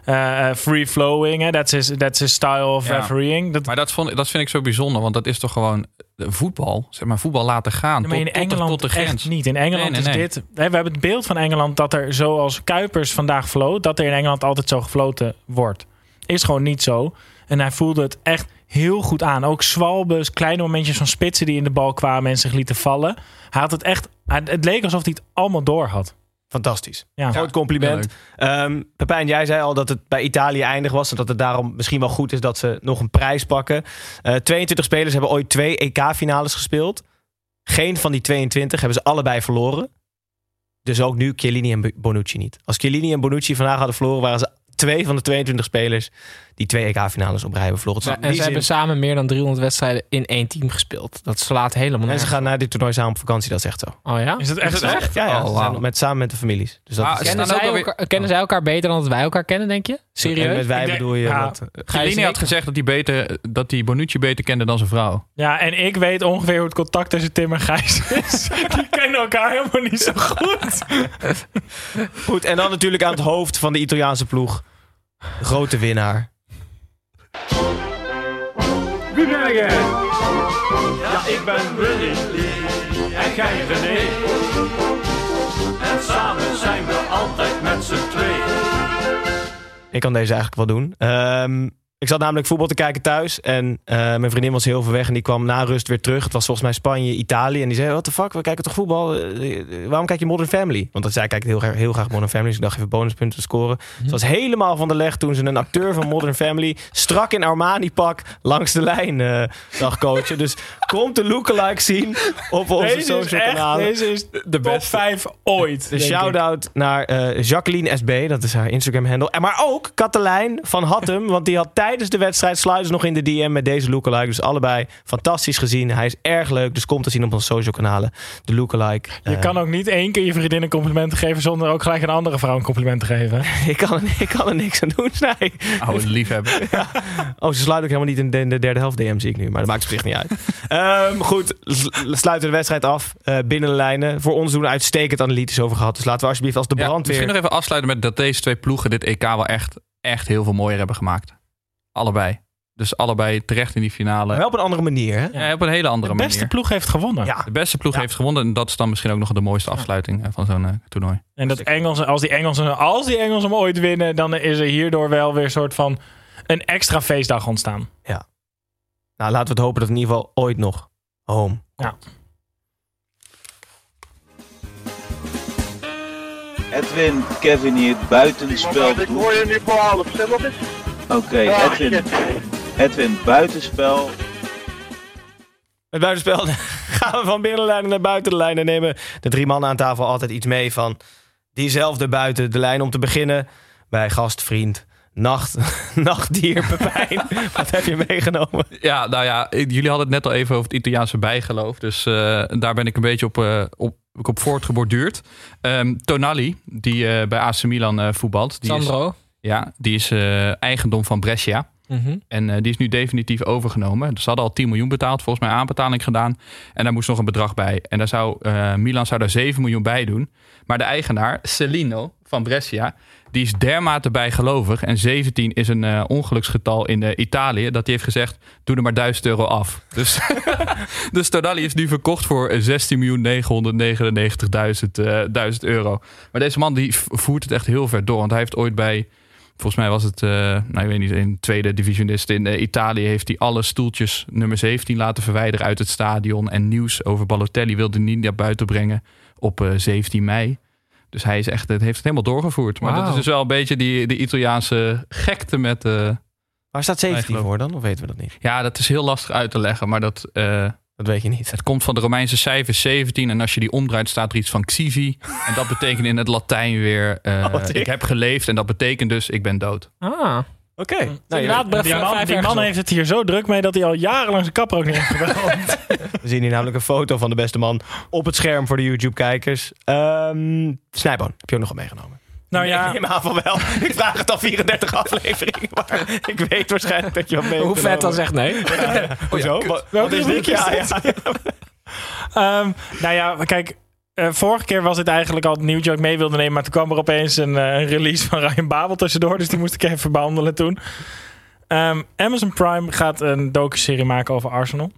S5: eh, eh, free flowing, hè, that's, his, that's his style of
S7: Ja.
S5: refereeing. Dat,
S7: Maar dat, vond, dat vind ik zo bijzonder, want dat is toch gewoon eh, voetbal. Zeg maar, voetbal laten gaan.
S5: maar in
S7: tot, tot, de-
S5: Engeland
S7: tot de grens.
S5: echt niet. In Engeland
S7: Nee, nee, nee.
S5: is dit... Hè, we hebben het beeld van Engeland dat er zoals Kuipers vandaag floot... dat er in Engeland altijd zo gefloten wordt. Is gewoon niet zo. En hij voelde het echt heel goed aan. Ook zwalbes, kleine momentjes van spitsen die in de bal kwamen... en zich lieten vallen. Hij had het echt... Het leek alsof hij het allemaal door had.
S1: Fantastisch.
S5: Ja.
S1: Groot compliment. Ehm Pepijn, jij zei al dat het bij Italië eindig was. En dat het daarom misschien wel goed is dat ze nog een prijs pakken. Eh 22 spelers hebben ooit twee EK-finales gespeeld. Geen van die 22 hebben ze allebei verloren. Dus ook nu Chiellini en Bonucci niet. Als Chiellini en Bonucci vandaag hadden verloren... waren ze twee van de 22 spelers die twee EK-finales op rij hebben verloren.
S6: En ze
S1: zin-
S6: hebben samen meer dan 300 wedstrijden in één team gespeeld. Dat slaat helemaal
S1: en ze gaan naar dit toernooi samen op vakantie, dat zegt zo.
S6: Oh ja?
S5: Is dat echt
S7: Is echt?
S1: Ja, ja
S7: Oh,
S1: ze zijn
S7: wauw.
S1: met, samen met de families. Dus dat
S7: Maar
S1: is,
S7: ze
S6: Kennen, zij elkaar, kennen zij elkaar beter dan dat wij elkaar kennen, denk je?
S1: en
S6: Serieus?
S1: met wij
S5: denk-
S1: bedoel je...
S5: ja.
S1: dat-
S7: Chiellini had gezegd dat hij, beter, dat hij Bonucci beter kende dan zijn vrouw.
S5: Ja, en ik weet ongeveer hoe het contact tussen Tim en Gijs is. Die kennen elkaar helemaal niet zo goed.
S1: Goed, en dan natuurlijk aan het hoofd van de Italiaanse ploeg. De grote winnaar.
S3: Wie ben? Ja, ik ben Willy en jij René. En samen zijn we altijd met z'n tweeën.
S1: Ik kan deze eigenlijk wel doen. Ehm, ik zat namelijk voetbal te kijken thuis. En eh, mijn vriendin was heel veel weg. En die kwam na rust weer terug. Het was volgens mij Spanje, Italië. En die zei, what the fuck, we kijken toch voetbal? Eh, eh, waarom kijk je Modern Family? Want zij kijkt heel, graag- heel graag Modern Family. Dus ik dacht even bonuspunten scoren. Ze was helemaal van de leg toen ze een acteur van Modern Family... strak in Armani-pak langs de lijn eh, zag coachen. Dus komt de lookalike zien op onze
S5: Deze
S1: social
S5: echt,
S1: kanalen.
S5: deze is de top 5 ooit.
S1: De shout-out naar Jacqueline SB, dat is haar Instagram-handle. En Maar ook Katelijn van Hattem, want die had tijdens de wedstrijd sluiten nog in de DM met deze lookalike. Dus allebei fantastisch gezien. Hij is erg leuk, dus kom te zien op onze social kanalen. De lookalike.
S5: Je
S1: Eh,
S5: kan ook niet één keer je vriendin een compliment geven zonder ook gelijk een andere vrouw een compliment te geven.
S1: ik, kan er, ik kan er niks aan doen, nee.
S7: Oude liefhebber.
S1: Oh, ze sluiten ook helemaal niet in de, in de derde helft DM, zie ik nu. Maar dat maakt op zich niet uit. Ehm, goed, sluiten de wedstrijd af. eh, binnen de lijnen. Voor ons doen we uitstekend analytisch over gehad. Dus laten we alsjeblieft als de
S7: Ja,
S1: brandweer...
S7: misschien nog even afsluiten met dat deze twee ploegen dit EK wel echt, echt heel veel mooier hebben gemaakt. Allebei. Dus allebei terecht in die finale.
S1: Maar wel op een andere manier, hè?
S7: Ja, op een hele andere
S5: De beste
S7: manier.
S5: ploeg heeft gewonnen.
S1: Ja.
S7: De beste ploeg
S1: Ja.
S7: heeft gewonnen. En dat is dan misschien ook nog de mooiste afsluiting van zo'n eh, toernooi.
S5: En dat Engelsen, als die Engelsen, als die Engelsen hem ooit winnen, dan is er hierdoor wel weer een soort van een extra feestdag ontstaan.
S1: Nou, laten we het hopen dat in ieder geval ooit nog home
S5: Ja.
S8: Edwin, Kevin hier, buitenspel. Ik hoor je nu voor half, stem op eens. Oké, Edwin. Edwin, buitenspel.
S1: Het buitenspel gaan we van binnenlijn naar buiten de lijn. En nemen de drie mannen aan tafel altijd iets mee van diezelfde buiten de lijn. Om te beginnen bij gastvriend, nacht, nachtdier Pepijn. Wat heb je meegenomen?
S7: Ja, nou ja, jullie hadden het net al even over het Italiaanse bijgeloof. Dus eh, daar ben ik een beetje op, eh, op, op voortgeborduurd. Ehm Tonali, die eh, bij AC Milan eh, voetbalt. Die is,
S6: Sandro.
S7: Ja, die is eh, eigendom van Brescia.
S6: Mhm.
S7: En eh, die is nu definitief overgenomen. Dus ze hadden al 10 miljoen betaald, volgens mij aanbetaling gedaan. En daar moest nog een bedrag bij. En daar zou, eh, Milan zou daar 7 miljoen bij doen. Maar de eigenaar, Celino van Brescia, die is dermate bijgelovig. En 17 is een ongeluksgetal in Italië. Dat hij heeft gezegd, doe er maar 1000 euro af. Dus, dus Tonali is nu verkocht voor 16.999.000 eh, 1000 euro. Maar deze man die voert het echt heel ver door. Want hij heeft ooit bij Volgens mij was het, eh, nou ik weet niet, een tweede divisionist in eh, Italië heeft hij alle stoeltjes nummer 17 laten verwijderen uit het stadion. En nieuws over Balotelli wilde niet naar buiten brengen op eh, 17 mei. Dus hij is echt, het heeft het helemaal doorgevoerd. Maar dat is dus wel een beetje die, de Italiaanse gekte met... eh,
S1: Waar staat 17
S7: geloof-
S1: voor dan? Of weten we dat niet?
S7: ja, dat is heel lastig uit te leggen, maar dat...
S1: Dat weet je niet.
S7: het komt van de Romeinse cijfer 17 en als je die omdraait staat er iets van Xivi. En dat betekent in het Latijn weer,
S1: Oh, wat
S7: ik heb geleefd en dat betekent dus ik ben dood.
S6: Ah.
S1: Oké.
S6: Nou, inderdaad,
S5: Die man, die heeft het hier zo druk mee dat hij al jarenlang zijn kapper ook niet heeft gebeld.
S1: We zien hier namelijk een foto van de beste man op het scherm voor de YouTube-kijkers. Ehm Snijboon, heb je ook nog wat meegenomen?
S5: Nou
S1: Ik
S5: ja,
S1: neem aan van wel. Ik vraag het al 34 afleveringen, maar ik weet waarschijnlijk dat je wat mee
S6: Hoe vet dan zegt nee.
S1: Hoezo? Wat, wat
S5: Welke
S1: is dit?
S5: is
S1: Ja,
S5: dit?
S1: ja, ja.
S5: Ehm, nou ja, kijk. eh, vorige keer was het eigenlijk al het nieuwtje dat ik mee wilde nemen. Maar toen kwam er opeens een, eh, een release van Ryan Babel tussendoor. Dus die moest ik even behandelen toen. Ehm, Amazon Prime gaat een docu-serie maken over Arsenal.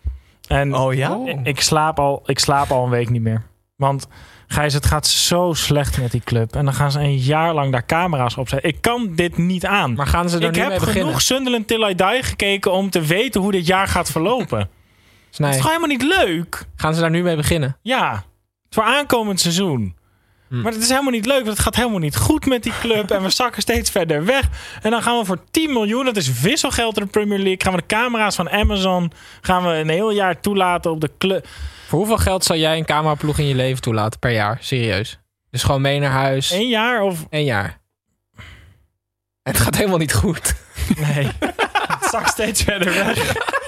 S5: En
S1: Oh ja?
S5: ik, ik slaap al, ik slaap al een week niet meer. Want Gijs, het gaat zo slecht met die club. En dan gaan ze een jaar lang daar camera's op zetten. Ik kan dit niet aan.
S6: Maar gaan ze er
S5: ik
S6: nu
S5: heb
S6: mee beginnen?
S5: genoeg Sunderland Till I Die gekeken om te weten hoe dit jaar gaat verlopen. Het
S6: Snij.
S5: is gewoon helemaal niet leuk.
S6: Gaan ze daar nu mee beginnen?
S5: Ja, voor aankomend seizoen.
S6: Hm.
S5: Maar het is helemaal niet leuk, want het gaat helemaal niet goed met die club. en we zakken steeds verder weg. En dan gaan we voor 10 miljoen, dat is wisselgeld in de Premier League. Gaan we de camera's van Amazon, gaan we een heel jaar toelaten op de club.
S6: Voor hoeveel geld zou jij een cameraploeg in je leven toelaten per jaar? Serieus. Dus gewoon mee naar huis.
S5: Eén jaar of...
S6: Eén jaar. En het gaat helemaal niet goed.
S5: Nee, het zakt steeds verder weg.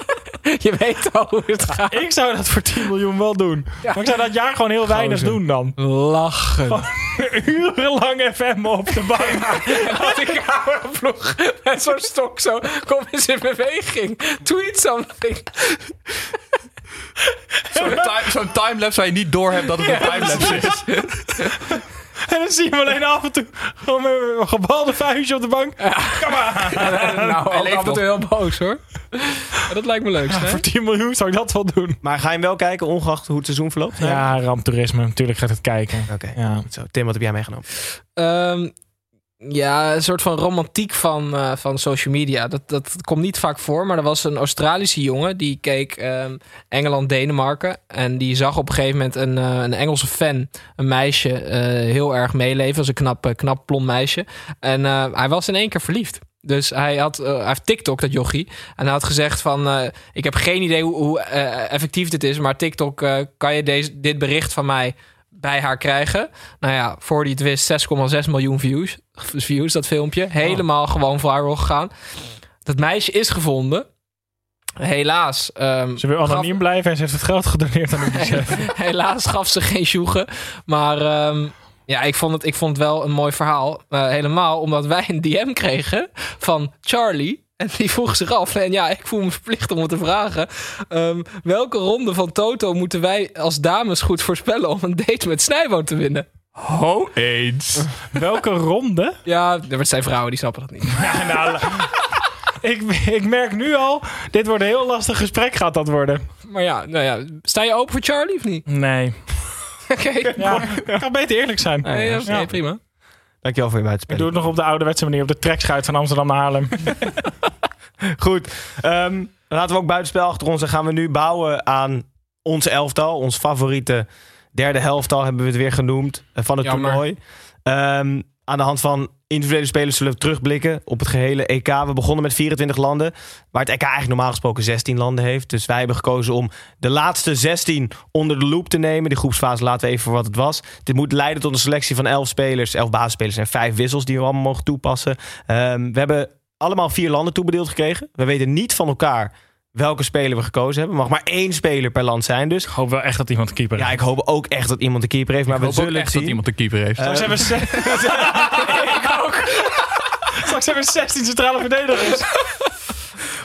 S6: Je weet al hoe het gaat.
S5: Ik zou dat voor 10 miljoen wel doen. Maar ik zou dat jaar gewoon heel weinig doen dan.
S6: Lachen.
S5: Urenlang FM op de bank.
S6: En had die cameraploeg met zo'n stok zo. Kom eens in beweging. Tweet something.
S7: Zo'n time, zo'n timelapse waar je niet door hebt dat het een timelapse is.
S5: En dan zie je hem alleen af en toe gewoon met een gebalde vuistje op de bank. Kom maar.
S6: nou, ook
S7: leeft
S6: af en toe heel boos hoor. Maar dat lijkt me leuk. hè?
S5: Voor 10 miljoen zou ik dat wel doen.
S1: Maar ga je hem wel kijken, ongeacht hoe het seizoen verloopt?
S5: Ja, ramptoerisme. Natuurlijk gaat het kijken.
S1: Oké,
S5: Ja.
S1: goed zo. Tim, wat heb jij meegenomen?
S6: Ehm, ja, een soort van romantiek van, eh, van social media. Dat, dat komt niet vaak voor. Maar er was een Australische jongen die keek ehm, Engeland-Denemarken. En die zag op een gegeven moment een, eh, een Engelse fan, een meisje, eh, heel erg meeleven. Was een knap, knap blond meisje. En hij was in één keer verliefd. Dus hij had, hij heeft TikTok, dat jochie. En hij had gezegd van... ik heb geen idee hoe, hoe effectief dit is... maar TikTok, kan je deze, dit bericht van mij bij haar krijgen? Nou ja, voor die het wist, 6,6 miljoen views. Views, dat filmpje. Helemaal gewoon viral gegaan. Dat meisje is gevonden. Helaas. ehm,
S5: Ze wil anoniem
S6: gaf-
S5: blijven en ze heeft het geld gedoneerd aan UNICEF.
S6: Helaas gaf ze geen sjoegen. Maar ehm, ja, ik vond, het, ik vond het wel een mooi verhaal. Eh, helemaal omdat wij een DM kregen van Charlie. En die vroeg zich af. En ja, ik voel me verplicht om het te vragen. ehm, welke ronde van Toto moeten wij als dames goed voorspellen om een date met Snijboon te winnen?
S7: Ho eens.
S5: Welke ronde?
S6: Ja, er zijn vrouwen die snappen dat niet.
S5: Ja, nou, ik, ik merk nu al, dit wordt een heel lastig gesprek gaat dat worden.
S6: Maar ja, nou ja, sta je open voor Charlie of niet?
S5: Nee.
S6: Oké.
S5: Ja, ik kan beter eerlijk zijn.
S6: Nee, ja, prima.
S1: Dankjewel voor je
S5: Ik
S1: buitenspel.
S5: doe het nog op de ouderwetse manier, op de trekschuit van Amsterdam naar Haarlem.
S1: Goed. ehm, laten we ook buitenspel achter ons. En gaan we nu bouwen aan ons elftal. Ons favoriete derde helftal hebben we het weer genoemd. eh, van het
S6: Jammer.
S1: toernooi. Ehm, aan de hand van individuele spelers zullen we terugblikken op het gehele EK. We begonnen met 24 landen. Waar het EK eigenlijk normaal gesproken 16 landen heeft. Dus wij hebben gekozen om de laatste 16 onder de loep te nemen. Die groepsfase laten we even voor wat het was. Dit moet leiden tot een selectie van 11 spelers. 11 basisspelers en 5 wissels die we allemaal mogen toepassen. Ehm, we hebben allemaal vier landen toebedeeld gekregen. We weten niet van elkaar welke speler we gekozen hebben. Mag maar één speler per land zijn dus.
S5: Ik hoop wel echt dat iemand een keeper
S1: Ja, ik hoop ook echt dat iemand de keeper heeft. Maar
S7: Ik
S1: we
S7: hoop ook
S1: zullen
S7: echt
S1: het
S7: dat
S1: zien.
S7: iemand de keeper heeft.
S1: Eh,
S5: Straks hebben we ze- ik ook. Straks hebben we 16 centrale verdedigers.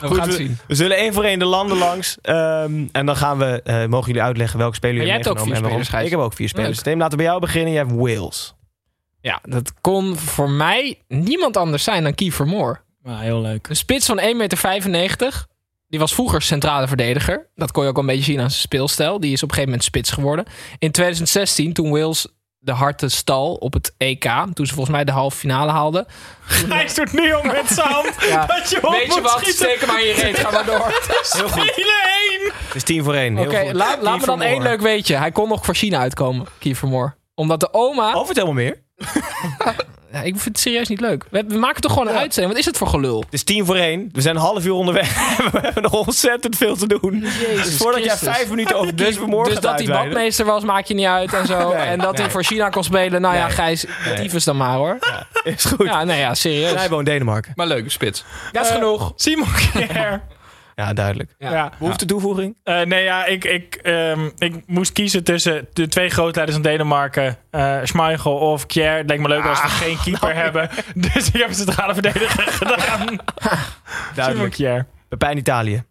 S6: We
S1: Goed,
S6: gaan het
S1: we,
S6: zien.
S1: we zullen één voor één de landen langs. Ehm, en dan gaan we, eh, mogen jullie uitleggen welke speler jullie
S6: jij hebt ook
S1: meegenomen
S6: vier
S1: waarom.
S6: spelers, Gijs.
S1: Ik heb ook vier spelers. Tim, laten we bij jou beginnen. Je hebt Wales.
S6: Ja, dat kon voor mij niemand anders zijn dan Kiefer Moore.
S5: Nou, heel leuk.
S6: Een spits van 1,95 meter. Die was vroeger centrale verdediger. Dat kon je ook al een beetje zien aan zijn speelstijl. Die is op een gegeven moment spits geworden. In 2016, toen Wales de harte stal op het EK. Toen ze volgens mij de halve finale haalden.
S5: Hij doet nu om met zijn hand
S6: Ja.
S5: dat je op
S6: Weet je
S5: moet
S6: wat?
S5: schieten.
S6: Steek hem aan je reet. Ga maar door.
S1: Heel goed.
S5: Heen.
S1: Het is tien voor één. Heel
S6: Oké,
S1: goed.
S6: laat, laat me dan één leuk weetje. Hij kon nog voor China uitkomen, Kiefer Moore. Omdat de oma...
S1: Oh, vertel me meer.
S6: Ja, ik vind het serieus niet leuk. We, we maken toch gewoon een uitzending. Wat is het voor gelul?
S1: Het is tien voor één. We zijn een half uur onderweg. we hebben nog ontzettend veel te doen. dus voordat jij vijf minuten over
S6: Dus, dus dat hij badmeester was, maak je niet uit en zo.
S1: Nee,
S6: en dat hij voor China kon spelen. Nou ja,
S1: Nee.
S6: Gijs, tyfus dan maar hoor.
S1: Is goed.
S6: Ja, nee, ja, serieus.
S1: Hij woont Denemarken.
S7: Maar leuke spits.
S6: Dat is genoeg.
S5: Simon.
S1: Ja, duidelijk.
S6: Ja.
S5: Ja.
S1: Behoefte toevoeging?
S5: Eh, nee, ja, ik, ik, ehm, ik moest kiezen tussen de twee grootleiders van Denemarken. eh Schmeichel of Kjær. Het leek me leuk als we geen keeper hebben. Dus ik heb een centrale verdediger gedaan.
S1: Duidelijk.
S5: Kjær.
S1: Pepijn Italië.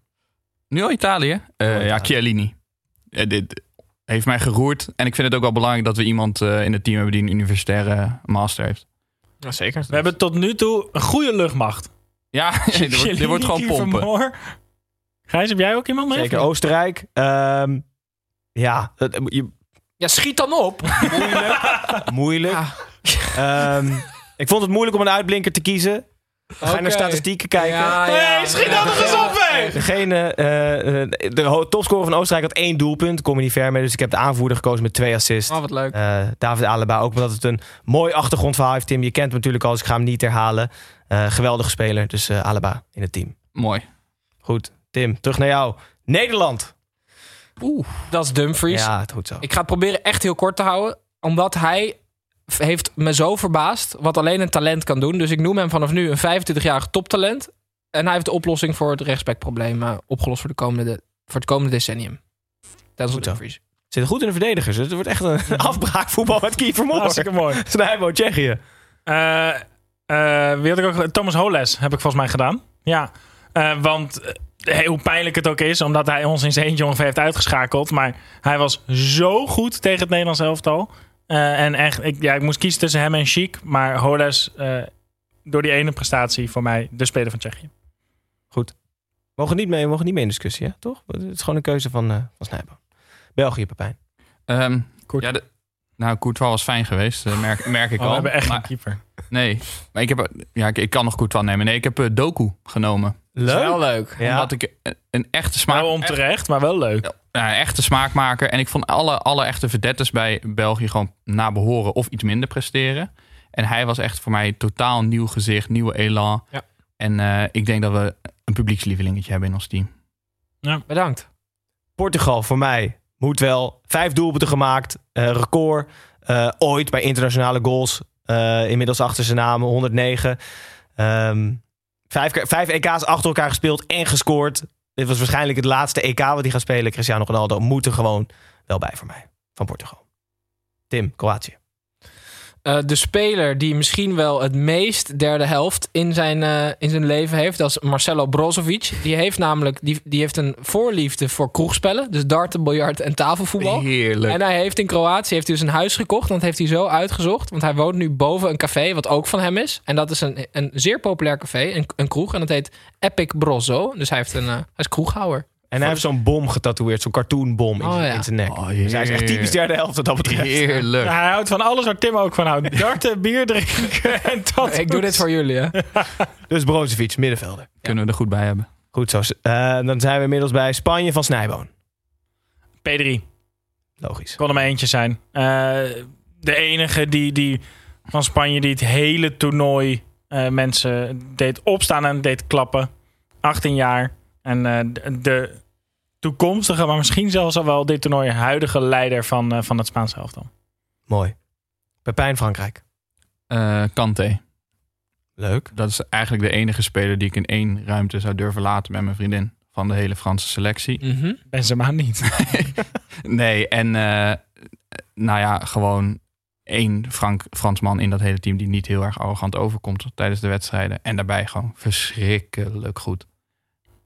S7: Nu al Italië? Eh, ja, Chiellini. Dit heeft mij geroerd. En ik vind het ook wel belangrijk dat we iemand eh, in het team hebben die een universitaire master heeft.
S6: Ja, zeker.
S5: We hebben tot nu toe een goede luchtmacht.
S7: Ja, dit wordt, dit wordt gewoon pompen.
S5: Gijs, heb jij ook iemand mee?
S1: Zeker Oostenrijk. Ehm, ja, het- je,
S6: Ja, schiet dan op.
S1: moeilijk.
S6: Ja.
S1: Ehm, ik vond het moeilijk om een uitblinker te kiezen. Ga je naar statistieken kijken.
S6: Ja,
S5: schiet
S6: ja.
S5: dan nog eens op, hé!
S1: Degene, eh, eh, de topscorer van Oostenrijk had één doelpunt. Kom je niet ver mee. Dus ik heb de aanvoerder gekozen met twee assists.
S6: Oh, wat leuk.
S1: Eh, David Alaba, ook omdat het een mooi achtergrondverhaal heeft. Tim, je kent hem natuurlijk al, dus ik ga hem niet herhalen. Eh, geweldige speler, dus eh, Alaba in het team.
S7: Mooi.
S1: Goed, Tim, terug naar jou. Nederland.
S6: Oeh, dat is Dumfries.
S1: Ja, het goed zo.
S6: Ik ga het proberen echt heel kort te houden. Omdat hij heeft me zo verbaasd wat alleen een talent kan doen. Dus ik noem hem vanaf nu een 25-jarig toptalent. En hij heeft de oplossing voor het rechtsbackprobleem eh, opgelost voor, de komende, voor het komende decennium.
S1: Goed zo.
S6: Dumfries.
S1: Zit goed in de verdedigers. dus Het wordt echt een afbraakvoetbal met Kiefer Moore.
S5: Hartstikke mooi.
S1: Snijbo, Tsjechië.
S5: Eh, eh, wie had ik ook? Thomas Holes heb ik volgens mij gedaan. Ja, Eh, want eh, hoe pijnlijk het ook is, omdat hij ons in zijn eentje ongeveer heeft uitgeschakeld. Maar hij was zo goed tegen het Nederlands elftal. Eh, en echt, ik, ja, ik moest kiezen tussen hem en Chic. Maar Holes, eh, door die ene prestatie, voor mij de speler van Tsjechië.
S1: Mogen niet mee, mogen niet mee in discussie, hè? toch? Het is gewoon een keuze van, eh van Snijbo. België, Pepijn.
S7: Ehm, ja, de, nou, Courtois was fijn geweest. Dat merk, merk ik
S5: Oh,
S7: al.
S5: we hebben echt
S7: maar,
S5: geen keeper.
S7: Nee, maar ik, heb, ja, ik, ik kan nog Courtois nemen. Nee, ik heb Doku genomen.
S6: Is wel leuk.
S1: Ja.
S7: Omdat ik een, een echte smaak...
S5: Wel onterecht, maar wel leuk.
S7: ja, een echte smaakmaker. En ik vond alle, alle echte verdettes bij België gewoon na behoren of iets minder presteren. En hij was echt voor mij totaal nieuw gezicht, nieuwe elan.
S6: Ja.
S7: En eh, ik denk dat we een publiekslievelingetje hebben in ons team.
S6: Bedankt.
S1: Portugal voor mij moet wel vijf doelpunten gemaakt. eh, record eh, ooit bij internationale goals. Eh, inmiddels achter zijn naam 109. Ehm, vijf, vijf EK's achter elkaar gespeeld en gescoord. Dit was waarschijnlijk het laatste EK wat hij gaat spelen. Cristiano Ronaldo moet er gewoon wel bij voor mij. Van Portugal. Tim, Kroatië.
S6: Eh, de speler die misschien wel het meest derde helft in zijn, eh, in zijn leven heeft, dat is Marcelo Brozovic. Die heeft namelijk die, die heeft een voorliefde voor kroegspellen. Dus darten, biljart en tafelvoetbal.
S7: Heerlijk.
S6: En hij heeft in Kroatië heeft hij dus een huis gekocht. En dat heeft hij zo uitgezocht. Want hij woont nu boven een café, wat ook van hem is. En dat is een, een zeer populair café, een, een kroeg. En dat heet Epic Brozo. Dus hij, heeft een, eh, hij is kroeghouwer.
S1: En hij heeft zo'n bom getatoeëerd. Zo'n cartoonbom in,
S6: Oh,
S1: zijn-
S6: ja.
S1: in zijn nek.
S7: Oh,
S1: dus hij is echt typisch derde helft wat dat betreft.
S7: Heerlijk.
S5: Ja, hij houdt van alles waar Tim ook van houdt. Darten, bier drinken en dat.
S6: Ik doe dit voor jullie, hè?
S1: Dus Brozovic, middenvelder.
S7: Kunnen we er goed bij hebben.
S1: Goed zo. Eh, dan zijn we inmiddels bij Spanje van Snijboon.
S5: P3.
S1: Logisch.
S5: Kon er maar eentje zijn. Eh, de enige die, die van Spanje die het hele toernooi eh, mensen deed opstaan en deed klappen. 18 jaar. En eh, de, de toekomstige, maar misschien zelfs al wel dit toernooi huidige leider van, eh, van het Spaanse elftal.
S1: Mooi. Pepijn Frankrijk.
S7: Eh Kante.
S1: Leuk.
S7: Dat is eigenlijk de enige speler die ik in één ruimte zou durven laten met mijn vriendin. Van de hele Franse selectie.
S6: Mhm.
S5: Benzema niet.
S7: Nee, en eh, nou ja, gewoon één Frank, Fransman in dat hele team die niet heel erg arrogant overkomt tijdens de wedstrijden. En daarbij gewoon verschrikkelijk goed.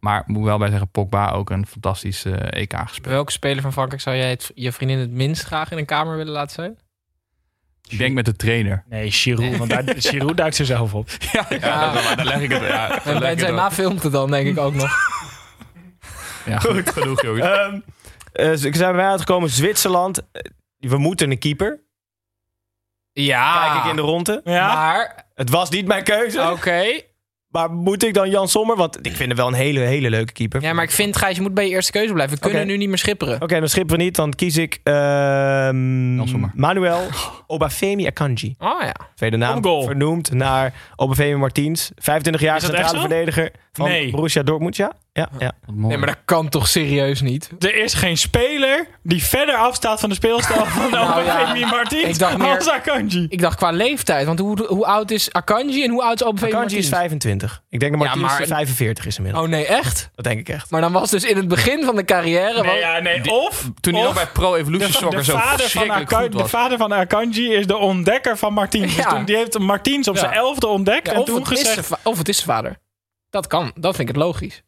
S7: Maar ik moet wel bij zeggen, Pogba ook een fantastisch eh, EK gespeeld.
S6: Welke speler van Frankrijk zou jij het, je vriendin het minst graag in een kamer willen laten zijn?
S7: Ik denk met de trainer.
S5: Nee, Giroud. Want daar, Giroud duikt ze zelf op.
S7: Ja, ja, dat- maar daar leg ik het. Ja,
S6: En
S7: het
S6: Benzema
S7: op.
S6: filmt het dan, denk ik ook nog.
S7: Ja, goed genoeg, jongens.
S1: Ehm eh, ik zijn bij mij uitgekomen. Zwitserland. Eh, We moeten een keeper.
S6: Ja.
S1: Kijk ik in de ronde.
S5: Ja?
S6: Maar,
S1: Het was niet mijn keuze.
S6: oké.
S1: Maar moet ik dan Jan Sommer? Want ik vind hem wel een hele, hele leuke keeper.
S6: Ja, maar ik vind, Gijs, je moet bij je eerste keuze blijven. We kunnen nu niet meer schipperen.
S1: Oké, dan schippen we niet. Dan kies ik ehm. Manuel Obafemi Akanji.
S6: Oh ja.
S1: Tweede naam vernoemd naar Obafemi Martins. 25 jaar centrale verdediger van
S5: Nee.
S1: Borussia Dortmund. Ja, ja, ja.
S6: Nee, maar dat kan toch serieus niet?
S5: Er is geen speler die verder afstaat van de speelstijl van
S6: Nou ja,
S5: Obafemi Martins
S6: ik dacht meer-
S5: als Akanji.
S6: Ik dacht qua leeftijd. Want hoe, hoe oud is Akanji en hoe oud is Obafemi
S1: Akanji is
S6: Martins?
S1: 25. Ik denk dat Martins
S6: maar-
S1: 45 is inmiddels.
S6: Oh nee, echt?
S1: Dat denk ik echt.
S6: Maar dan was dus in het begin van de carrière...
S5: Nee, ja, nee. Of,
S7: Toen hij
S5: of
S7: nog bij Pro Evolution
S5: de,
S7: Soccer
S5: de,
S7: zo
S5: vader van
S7: verschrikkelijk
S5: Akan-
S7: goed
S5: de vader van Akanji is de ontdekker van Martins. Dus toen, die heeft Martins op
S6: Ja.
S5: zijn elfde ontdekt.
S6: Ja,
S5: en
S6: of,
S5: toen
S6: het is
S5: gezegd...
S6: of het is zijn vader. Dat kan. Dat vind ik het logisch.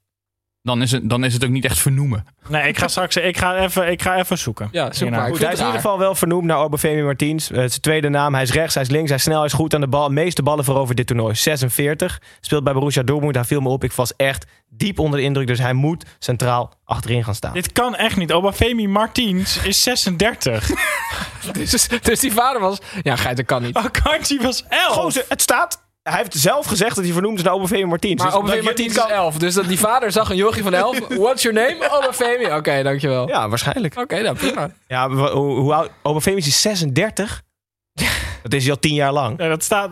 S7: Dan is, het, dan is het ook niet echt vernoemen.
S5: Nee, ik ga straks ik ga even, ik ga even zoeken.
S6: Ja,
S1: Goed, hij is in ieder geval wel vernoemd naar Obafemi Martins. Eh, zijn tweede naam. Hij is rechts, hij is links, hij is snel, hij is goed aan de bal. De meeste ballen veroverd dit toernooi. 46. Speelt bij Borussia Dortmund. Hij viel me op. Ik was echt diep onder de indruk. Dus hij moet centraal achterin gaan staan.
S5: Dit kan echt niet. Obafemi Martins is 36.
S6: Dus, dus die vader was... Ja, geit, dat kan niet.
S5: Akanji was 11.
S1: Gozer, het staat... Hij heeft zelf gezegd dat hij vernoemd is naar Obafemi Martins.
S6: Maar
S1: Dus
S6: Obafemi Martins is 11. Dus dat die vader zag een jochie van 11. What's your name? Obafemi. Oké, dankjewel.
S1: Ja, waarschijnlijk.
S6: Oké, nou prima.
S1: Ja, hoe, hoe oud? Obafemi is 36. Dat is hij al tien jaar lang.
S5: Ja, dat staat...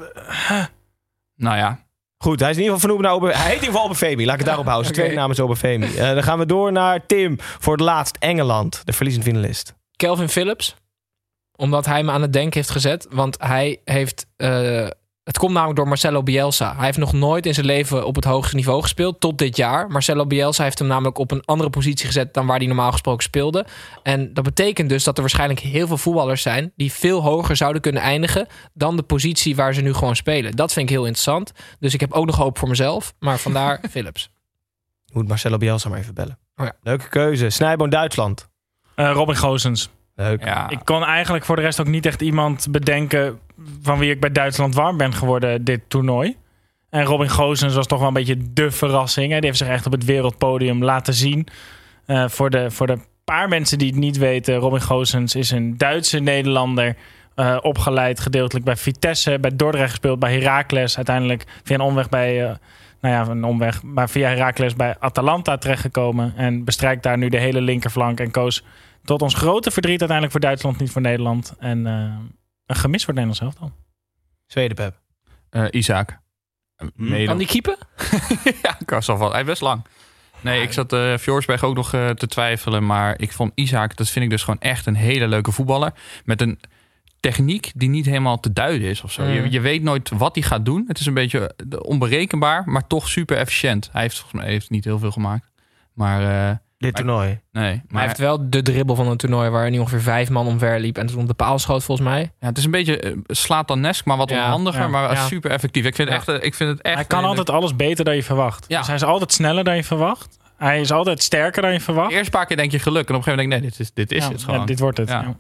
S7: Nou ja,
S1: Goed, hij is in ieder geval vernoemd naar Obafemi. Hij heet in ieder geval Obafemi. Laat ik het daarop houden. Zijn
S6: Oké.
S1: tweede naam is Obafemi. Eh, dan gaan we door naar Tim. Voor het laatst Engeland. De verliezend finalist.
S6: Kelvin Phillips. Omdat hij me aan het denken heeft gezet. Want hij heeft... eh, het komt namelijk door Marcelo Bielsa. Hij heeft nog nooit in zijn leven op het hoogste niveau gespeeld. Tot dit jaar. Marcelo Bielsa heeft hem namelijk op een andere positie gezet... dan waar hij normaal gesproken speelde. En dat betekent dus dat er waarschijnlijk heel veel voetballers zijn... die veel hoger zouden kunnen eindigen... dan de positie waar ze nu gewoon spelen. Dat vind ik heel interessant. Dus ik heb ook nog hoop voor mezelf. Maar vandaar Phillips.
S1: Moet Marcelo Bielsa maar even bellen.
S6: Oh ja.
S1: Leuke keuze. Snijboon Duitsland.
S5: Eh, Robin Gozens.
S1: Leuk.
S7: ja.
S5: Ik kon eigenlijk voor de rest ook niet echt iemand bedenken van wie ik bij Duitsland warm ben geworden dit toernooi. En Robin Gozens was toch wel een beetje de verrassing. Hè? Die heeft zich echt op het wereldpodium laten zien. Eh, voor, de, voor de paar mensen die het niet weten, Robin Gozens is een Duitse Nederlander. eh, opgeleid gedeeltelijk bij Vitesse, bij Dordrecht gespeeld, bij Heracles. Uiteindelijk via een omweg bij, eh, nou ja, een omweg, maar via Heracles bij Atalanta terechtgekomen. En bestrijkt daar nu de hele linkerflank en koos tot ons grote verdriet uiteindelijk voor Duitsland, niet voor Nederland. En eh, een gemis voor het Nederlands elftal.
S1: Zweden, Pep.
S7: Eh, Isaac. Eh, Mede,
S6: Kan die keeper?
S7: ja, ik was al van. Hij is best lang. Nee, ik zat eh Fjorsberg ook nog eh, te twijfelen. Maar ik vond Isaac, dat vind ik dus gewoon echt een hele leuke voetballer. Met een techniek die niet helemaal te duiden is of zo.
S6: Mm.
S7: Je, je weet nooit wat hij gaat doen. Het is een beetje onberekenbaar, maar toch super efficiënt. Hij heeft volgens mij heeft niet heel veel gemaakt. Maar eh,
S1: Dit toernooi.
S7: nee.
S6: Maar hij
S7: Maar
S6: heeft wel de dribbel van een toernooi waar hij ongeveer vijf man omver liep en toen op de paal schoot volgens mij.
S7: ja, het is een beetje eh, slaat dan nesk, maar wat
S6: Ja,
S7: onhandiger,
S5: ja,
S7: maar
S6: ja.
S7: super effectief. Ik vind,
S6: Ja.
S7: echt, eh, ik vind het echt.
S5: Hij kan altijd alles beter dan je verwacht.
S7: Ja.
S5: Dus hij is altijd sneller dan je verwacht. Hij is altijd sterker dan je verwacht.
S7: Eerst een paar keer denk je geluk en op een gegeven moment denk ik nee, dit is, dit is
S5: Ja,
S7: het
S5: ja,
S7: gewoon.
S5: dit wordt het.
S7: Ja.
S5: Ja.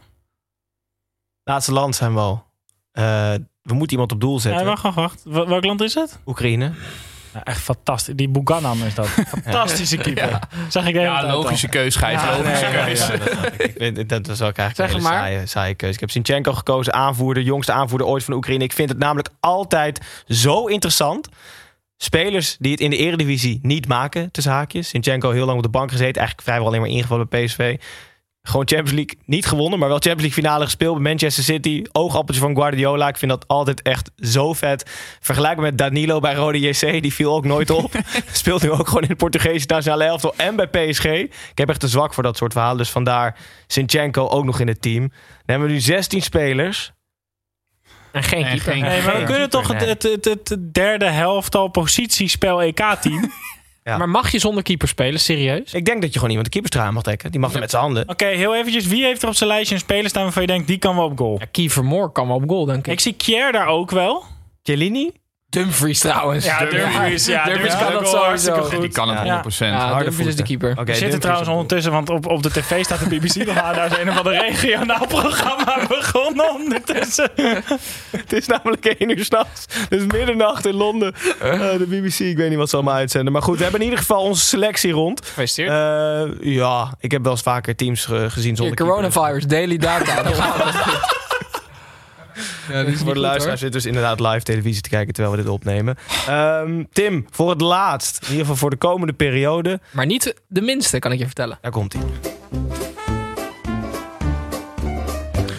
S1: Laatste land zijn we al. Eh, we moeten iemand op doel zetten.
S5: Ja, wacht, wacht, wacht. Wel- Welk land is het?
S1: Oekraïne.
S5: Ja, echt fantastisch. Die Buganan is dat. Fantastische keeper. Zeg ik de hele
S7: Ja, logische keus, Gijs.
S5: Ja,
S7: logische
S5: nee,
S7: keus.
S1: Ja, dat, ik. ik vind, dat was ook eigenlijk
S6: Zeg
S1: een hele
S6: maar.
S1: saaie, saaie keuze. Ik heb Sinchenko gekozen, aanvoerder, jongste aanvoerder ooit van Oekraïne. Ik vind het namelijk altijd zo interessant. Spelers die het in de eredivisie niet maken, tussen haakjes. Sinchenko heel lang op de bank gezeten, eigenlijk vrijwel alleen maar ingevallen bij PSV. Gewoon Champions League niet gewonnen, maar wel Champions League finale gespeeld bij Manchester City. Oogappeltje van Guardiola. Ik vind dat altijd echt zo vet. Vergelijkbaar met Danilo bij Rode JC. Die viel ook nooit op. Speelt nu ook gewoon in de Portugese nationale elftal en bij PSG. Ik heb echt een zwak voor dat soort verhalen. Dus vandaar Sinchenko ook nog in het team. Dan hebben we nu 16 spelers.
S6: En geen
S7: En
S6: keeper.
S7: geen-
S5: Nee, maar we kunnen toch het, het, het, het derde helftal positiespel EK-team.
S1: Ja.
S6: Maar mag je zonder keeper spelen, serieus?
S1: Ik denk dat je gewoon iemand de keeperstraan mag trekken. Die mag er met zijn handen.
S5: Oké, heel eventjes. Wie heeft er op zijn lijstje een speler staan waarvan je denkt, die kan wel op goal?
S6: Ja, Kiefer Moore kan wel op goal, denk ik.
S5: Ik zie Kier daar ook wel.
S1: Cellini?
S6: Dumfries trouwens.
S5: Ja, Dumfries. Ja,
S6: Dumfries
S5: Dumfries
S6: kan dat sowieso.
S5: hartstikke
S7: Die kan het
S1: Ja.
S7: 100%.
S6: Ja,
S1: harde
S6: Dumfries is de keeper.
S1: Oké,
S5: We zitten trouwens ondertussen, want op, op de tv staat de BBC nog aan. Daar is een of ander regionaal programma begonnen ondertussen.
S1: Het is namelijk 1 uur s'nachts. Dus middernacht in Londen. Eh, de BBC, ik weet niet wat ze allemaal uitzenden. Maar goed, we hebben in ieder geval onze selectie rond.
S6: Gefeliciteerd.
S1: Eh, ja, ik heb wel eens vaker teams ge- gezien
S6: Hier,
S1: zonder keeper.
S6: coronavirus, daily data. Ja,
S1: Voor de luisteraars zitten dus inderdaad live televisie te kijken terwijl we dit opnemen. Ehm, Tim, voor het laatst, in ieder geval voor de komende periode,
S6: Maar niet de minste, kan ik je vertellen.
S1: daar komt hij.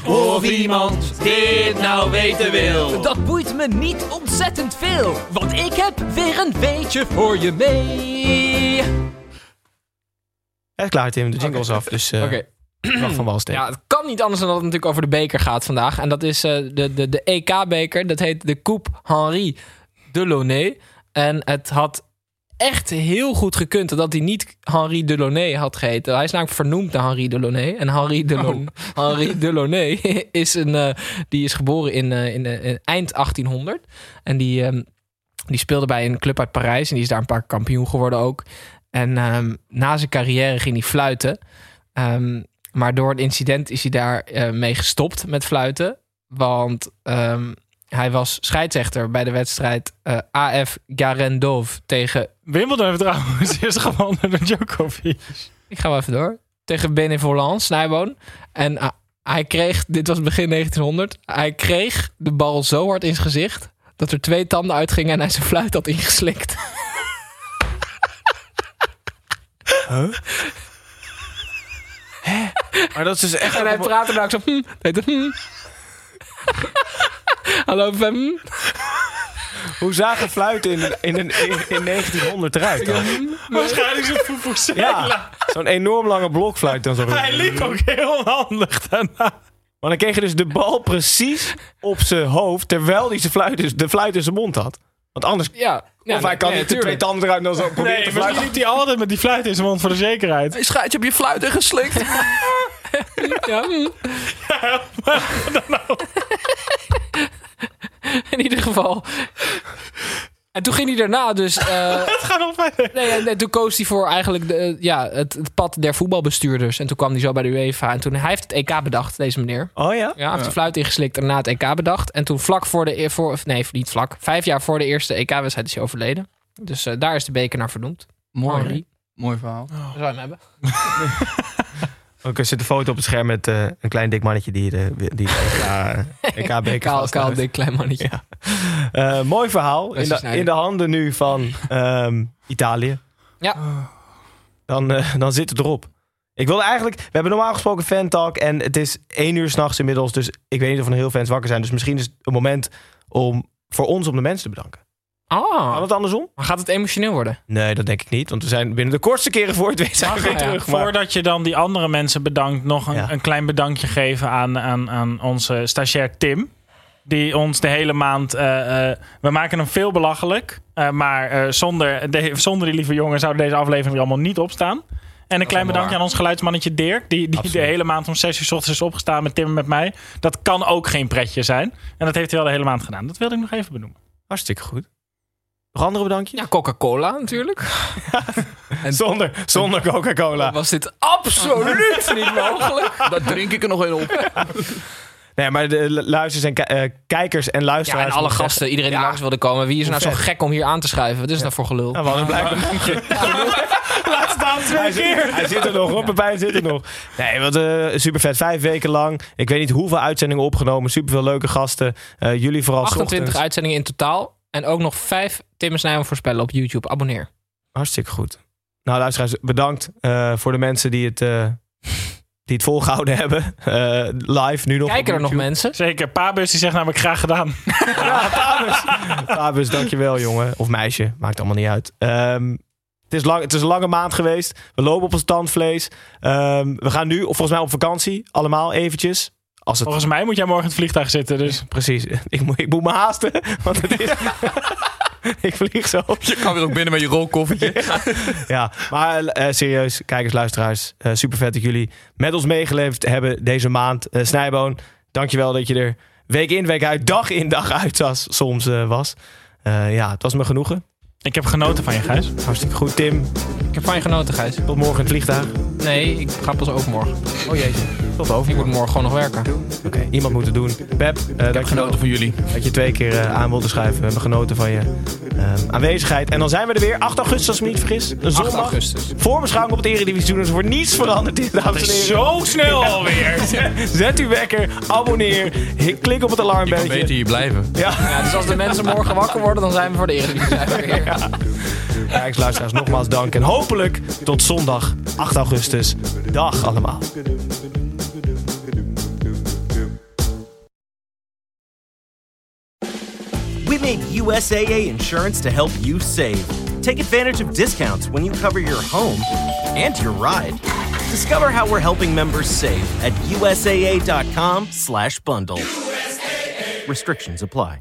S9: Of iemand dit nou weten wil.
S10: Dat boeit me niet ontzettend veel, want ik heb weer een beetje voor je mee.
S1: Ja, klaar Tim, de jingle is af. Dus eh
S6: Oké.
S1: wacht van Walsteen.
S6: Ja, het kan niet anders dan dat het natuurlijk over de beker gaat vandaag. En dat is eh, de, de, de EK-beker. Dat heet de Coupe Henri Delaunay. En het had echt heel goed gekund dat hij niet Henri Delaunay had geheten. Hij is namelijk vernoemd naar Henri Delaunay. En Henri, Delon Henri Delaunay is, een, eh, die is geboren in, eh, in, in eind 1800. En die, ehm, die speelde bij een club uit Parijs. En die is daar een paar kampioen geworden ook. En ehm, na zijn carrière ging hij fluiten. Ehm, maar door een incident is hij daar eh, mee gestopt met fluiten. Want ehm, hij was scheidsrechter bij de wedstrijd eh, AF Garendov tegen...
S5: Wimbledon heeft trouwens eerst gewonnen door Djokovic.
S6: Ik ga wel even door. Tegen Benevolence, Snijboon. En ah, hij kreeg, dit was begin 1900, hij kreeg de bal zo hard in zijn gezicht... dat er twee tanden uitgingen en hij zijn fluit had ingeslikt.
S1: Maar dat is dus echt...
S6: En hij praatte nou zo... Hm, deed het, hm. Hallo.
S1: Hoe zagen fluiten in, in, in, in 1900 eruit dan?
S5: Waarschijnlijk zijn Fufusela.
S1: Ja, zo'n enorm lange blokfluit dan zo.
S5: Hij liep ook heel onhandig daarna.
S1: Maar dan kreeg je dus de bal precies op zijn hoofd... terwijl hij zijn fluit, de fluit in zijn mond had. Want anders...
S6: Ja, ja
S1: of hij kan
S6: nee,
S1: niet de twee tanden eruit en dan zo proberen
S5: Nee,
S1: te
S5: misschien
S1: fluiten.
S5: liep hij altijd met die fluit in zijn mond voor de zekerheid.
S7: Hey, schijt, je hebt je fluit ingeslikt.
S6: Ja, hm. In ieder geval. En toen ging hij daarna dus... eh,
S5: Het gaat nog verder.
S6: nee, nee, toen koos hij voor eigenlijk de, eh, ja, het, het pad der voetbalbestuurders. En toen kwam hij zo bij de UEFA. En toen hij heeft het EK bedacht, deze meneer.
S1: Oh ja?
S6: Ja, hij heeft de fluit ingeslikt en na het EK bedacht. En toen vlak voor de... e- Voor, nee, niet vlak. Vijf jaar voor de eerste EK-wedstrijd is hij overleden. Dus eh, daar is de beker naar vernoemd.
S7: Mooi.
S6: Henri.
S7: Mooi verhaal.
S6: Zou je hem hebben?
S1: Ook er zit een foto op het scherm met eh, een klein dik mannetje die de, die de EK-beker
S6: Kaal, kaal, dik, klein mannetje.
S1: Eh, mooi verhaal. In de, in de handen nu van ehm, Italië.
S6: Ja.
S1: Dan, eh, dan zit het erop. Ik wilde eigenlijk... We hebben normaal gesproken fan talk en het is één uur s'nachts inmiddels. Dus ik weet niet of er heel fans wakker zijn. Dus misschien is het een moment om voor ons om de mensen te bedanken.
S6: Ah.
S1: Kan het andersom?
S6: Maar gaat het emotioneel worden?
S1: Nee, dat denk ik niet. Want we zijn binnen de kortste keren voor het zijn we weer
S5: Ja,
S1: terug. Maar
S5: Voordat je dan die andere mensen bedankt, nog een,
S1: Ja.
S5: een klein bedankje geven aan, aan, aan onze stagiair Tim. Die ons de hele maand. eh, eh, we maken hem veel belachelijk. eh, maar eh, zonder, de, zonder die lieve jongen zou deze aflevering er allemaal niet opstaan. En een klein bedankje aan ons geluidsmannetje Dirk. Die, die de hele maand om 6 uur 's ochtends is opgestaan met Tim en met mij. Dat kan ook geen pretje zijn. En dat heeft hij wel de hele maand gedaan. Dat wilde ik nog even benoemen.
S1: hartstikke goed. Nog andere bedankjes?
S6: Ja, Coca-Cola natuurlijk.
S1: Zonder, zonder Coca-Cola.
S6: Was dit absoluut niet mogelijk?
S7: Daar drink ik er nog een op.
S1: Nee, maar de lu- luisters en eh, kijkers en
S6: Ja,
S1: luisteraars...
S6: en alle gasten, iedereen die langs wilde komen. Wie is er nou zo
S1: vet.
S6: gek om hier aan te schuiven? Wat is dat voor gelul?
S1: Nou, wat een blij bedankje. Laat staan twee keer. Hij zit er nog hoor, Pepijn zit er nog. Nee, wat eh super vet. Vijf weken lang. Ik weet niet hoeveel uitzendingen opgenomen. Super veel leuke gasten. Eh, jullie vooral
S6: 28
S1: ochtends.
S6: uitzendingen in totaal. En ook nog vijf Tim en Snijman voorspellen op YouTube. Abonneer.
S1: Hartstikke goed. Nou, luisteraars, bedankt eh, voor de mensen die het, eh, die het volgehouden hebben. Eh, live nu nog.
S6: Kijken
S1: op
S6: er nog mensen?
S5: Zeker. Pabus die zegt namelijk graag gedaan.
S1: Ja, Fabus. Fabus, dankjewel jongen. Of meisje, maakt allemaal niet uit. Ehm, het, is lang, het is een lange maand geweest. We lopen op ons tandvlees. Ehm, we gaan nu, of volgens mij op vakantie, allemaal eventjes. Als het,
S5: Volgens mij moet jij morgen in het vliegtuig zitten. Dus
S1: Precies, ik moet, ik moet me haasten, want het is... ik vlieg zo.
S7: Je kan weer ook binnen met je rolkoffertje.
S1: Ja, maar eh, serieus, kijkers, luisteraars. eh super vet dat jullie met ons meegeleefd hebben deze maand. Eh Snijboon, dankjewel dat je er week in, week uit, dag in, dag uit was, soms eh, was. Eh, ja, het was me genoegen.
S5: ik heb genoten van je, Gijs.
S1: Hartstikke goed, Tim.
S6: Ik heb van je genoten, Gijs.
S1: Tot morgen in het vliegtuig.
S6: Nee, ik ga pas overmorgen.
S1: Oh jeetje. Tot over.
S6: Ik moet morgen gewoon nog werken.
S1: Oké, iemand moet het doen. Pep, eh dankjewel
S7: Genoten van jullie.
S1: dat je twee keer eh, aan wilde schuiven. We hebben genoten van je eh, aanwezigheid. En dan zijn we er weer. 8 augustus, als ik me niet vergis. Een
S6: 8
S1: zondag.
S6: augustus.
S1: Voorbeschouwing op het Eredivisie. Dus er wordt niets veranderd in, dames en heren.
S5: Zo snel alweer.
S1: Zet uw wekker, abonneer, klik op het
S7: Je kan
S1: alarmbelletje.
S7: beter hier blijven.
S1: Ja.
S6: Ja, dus als de mensen morgen wakker worden, dan zijn we voor de Eredivisie. We weer.
S1: Kijkers, luisteraars, nogmaals dank. En hopelijk tot zondag 8 augustus. Dag allemaal.
S11: USAA insurance to help you save. Take advantage of discounts when you cover your home and your ride. Discover how we're helping members save at USAA.com/bundle. Restrictions apply.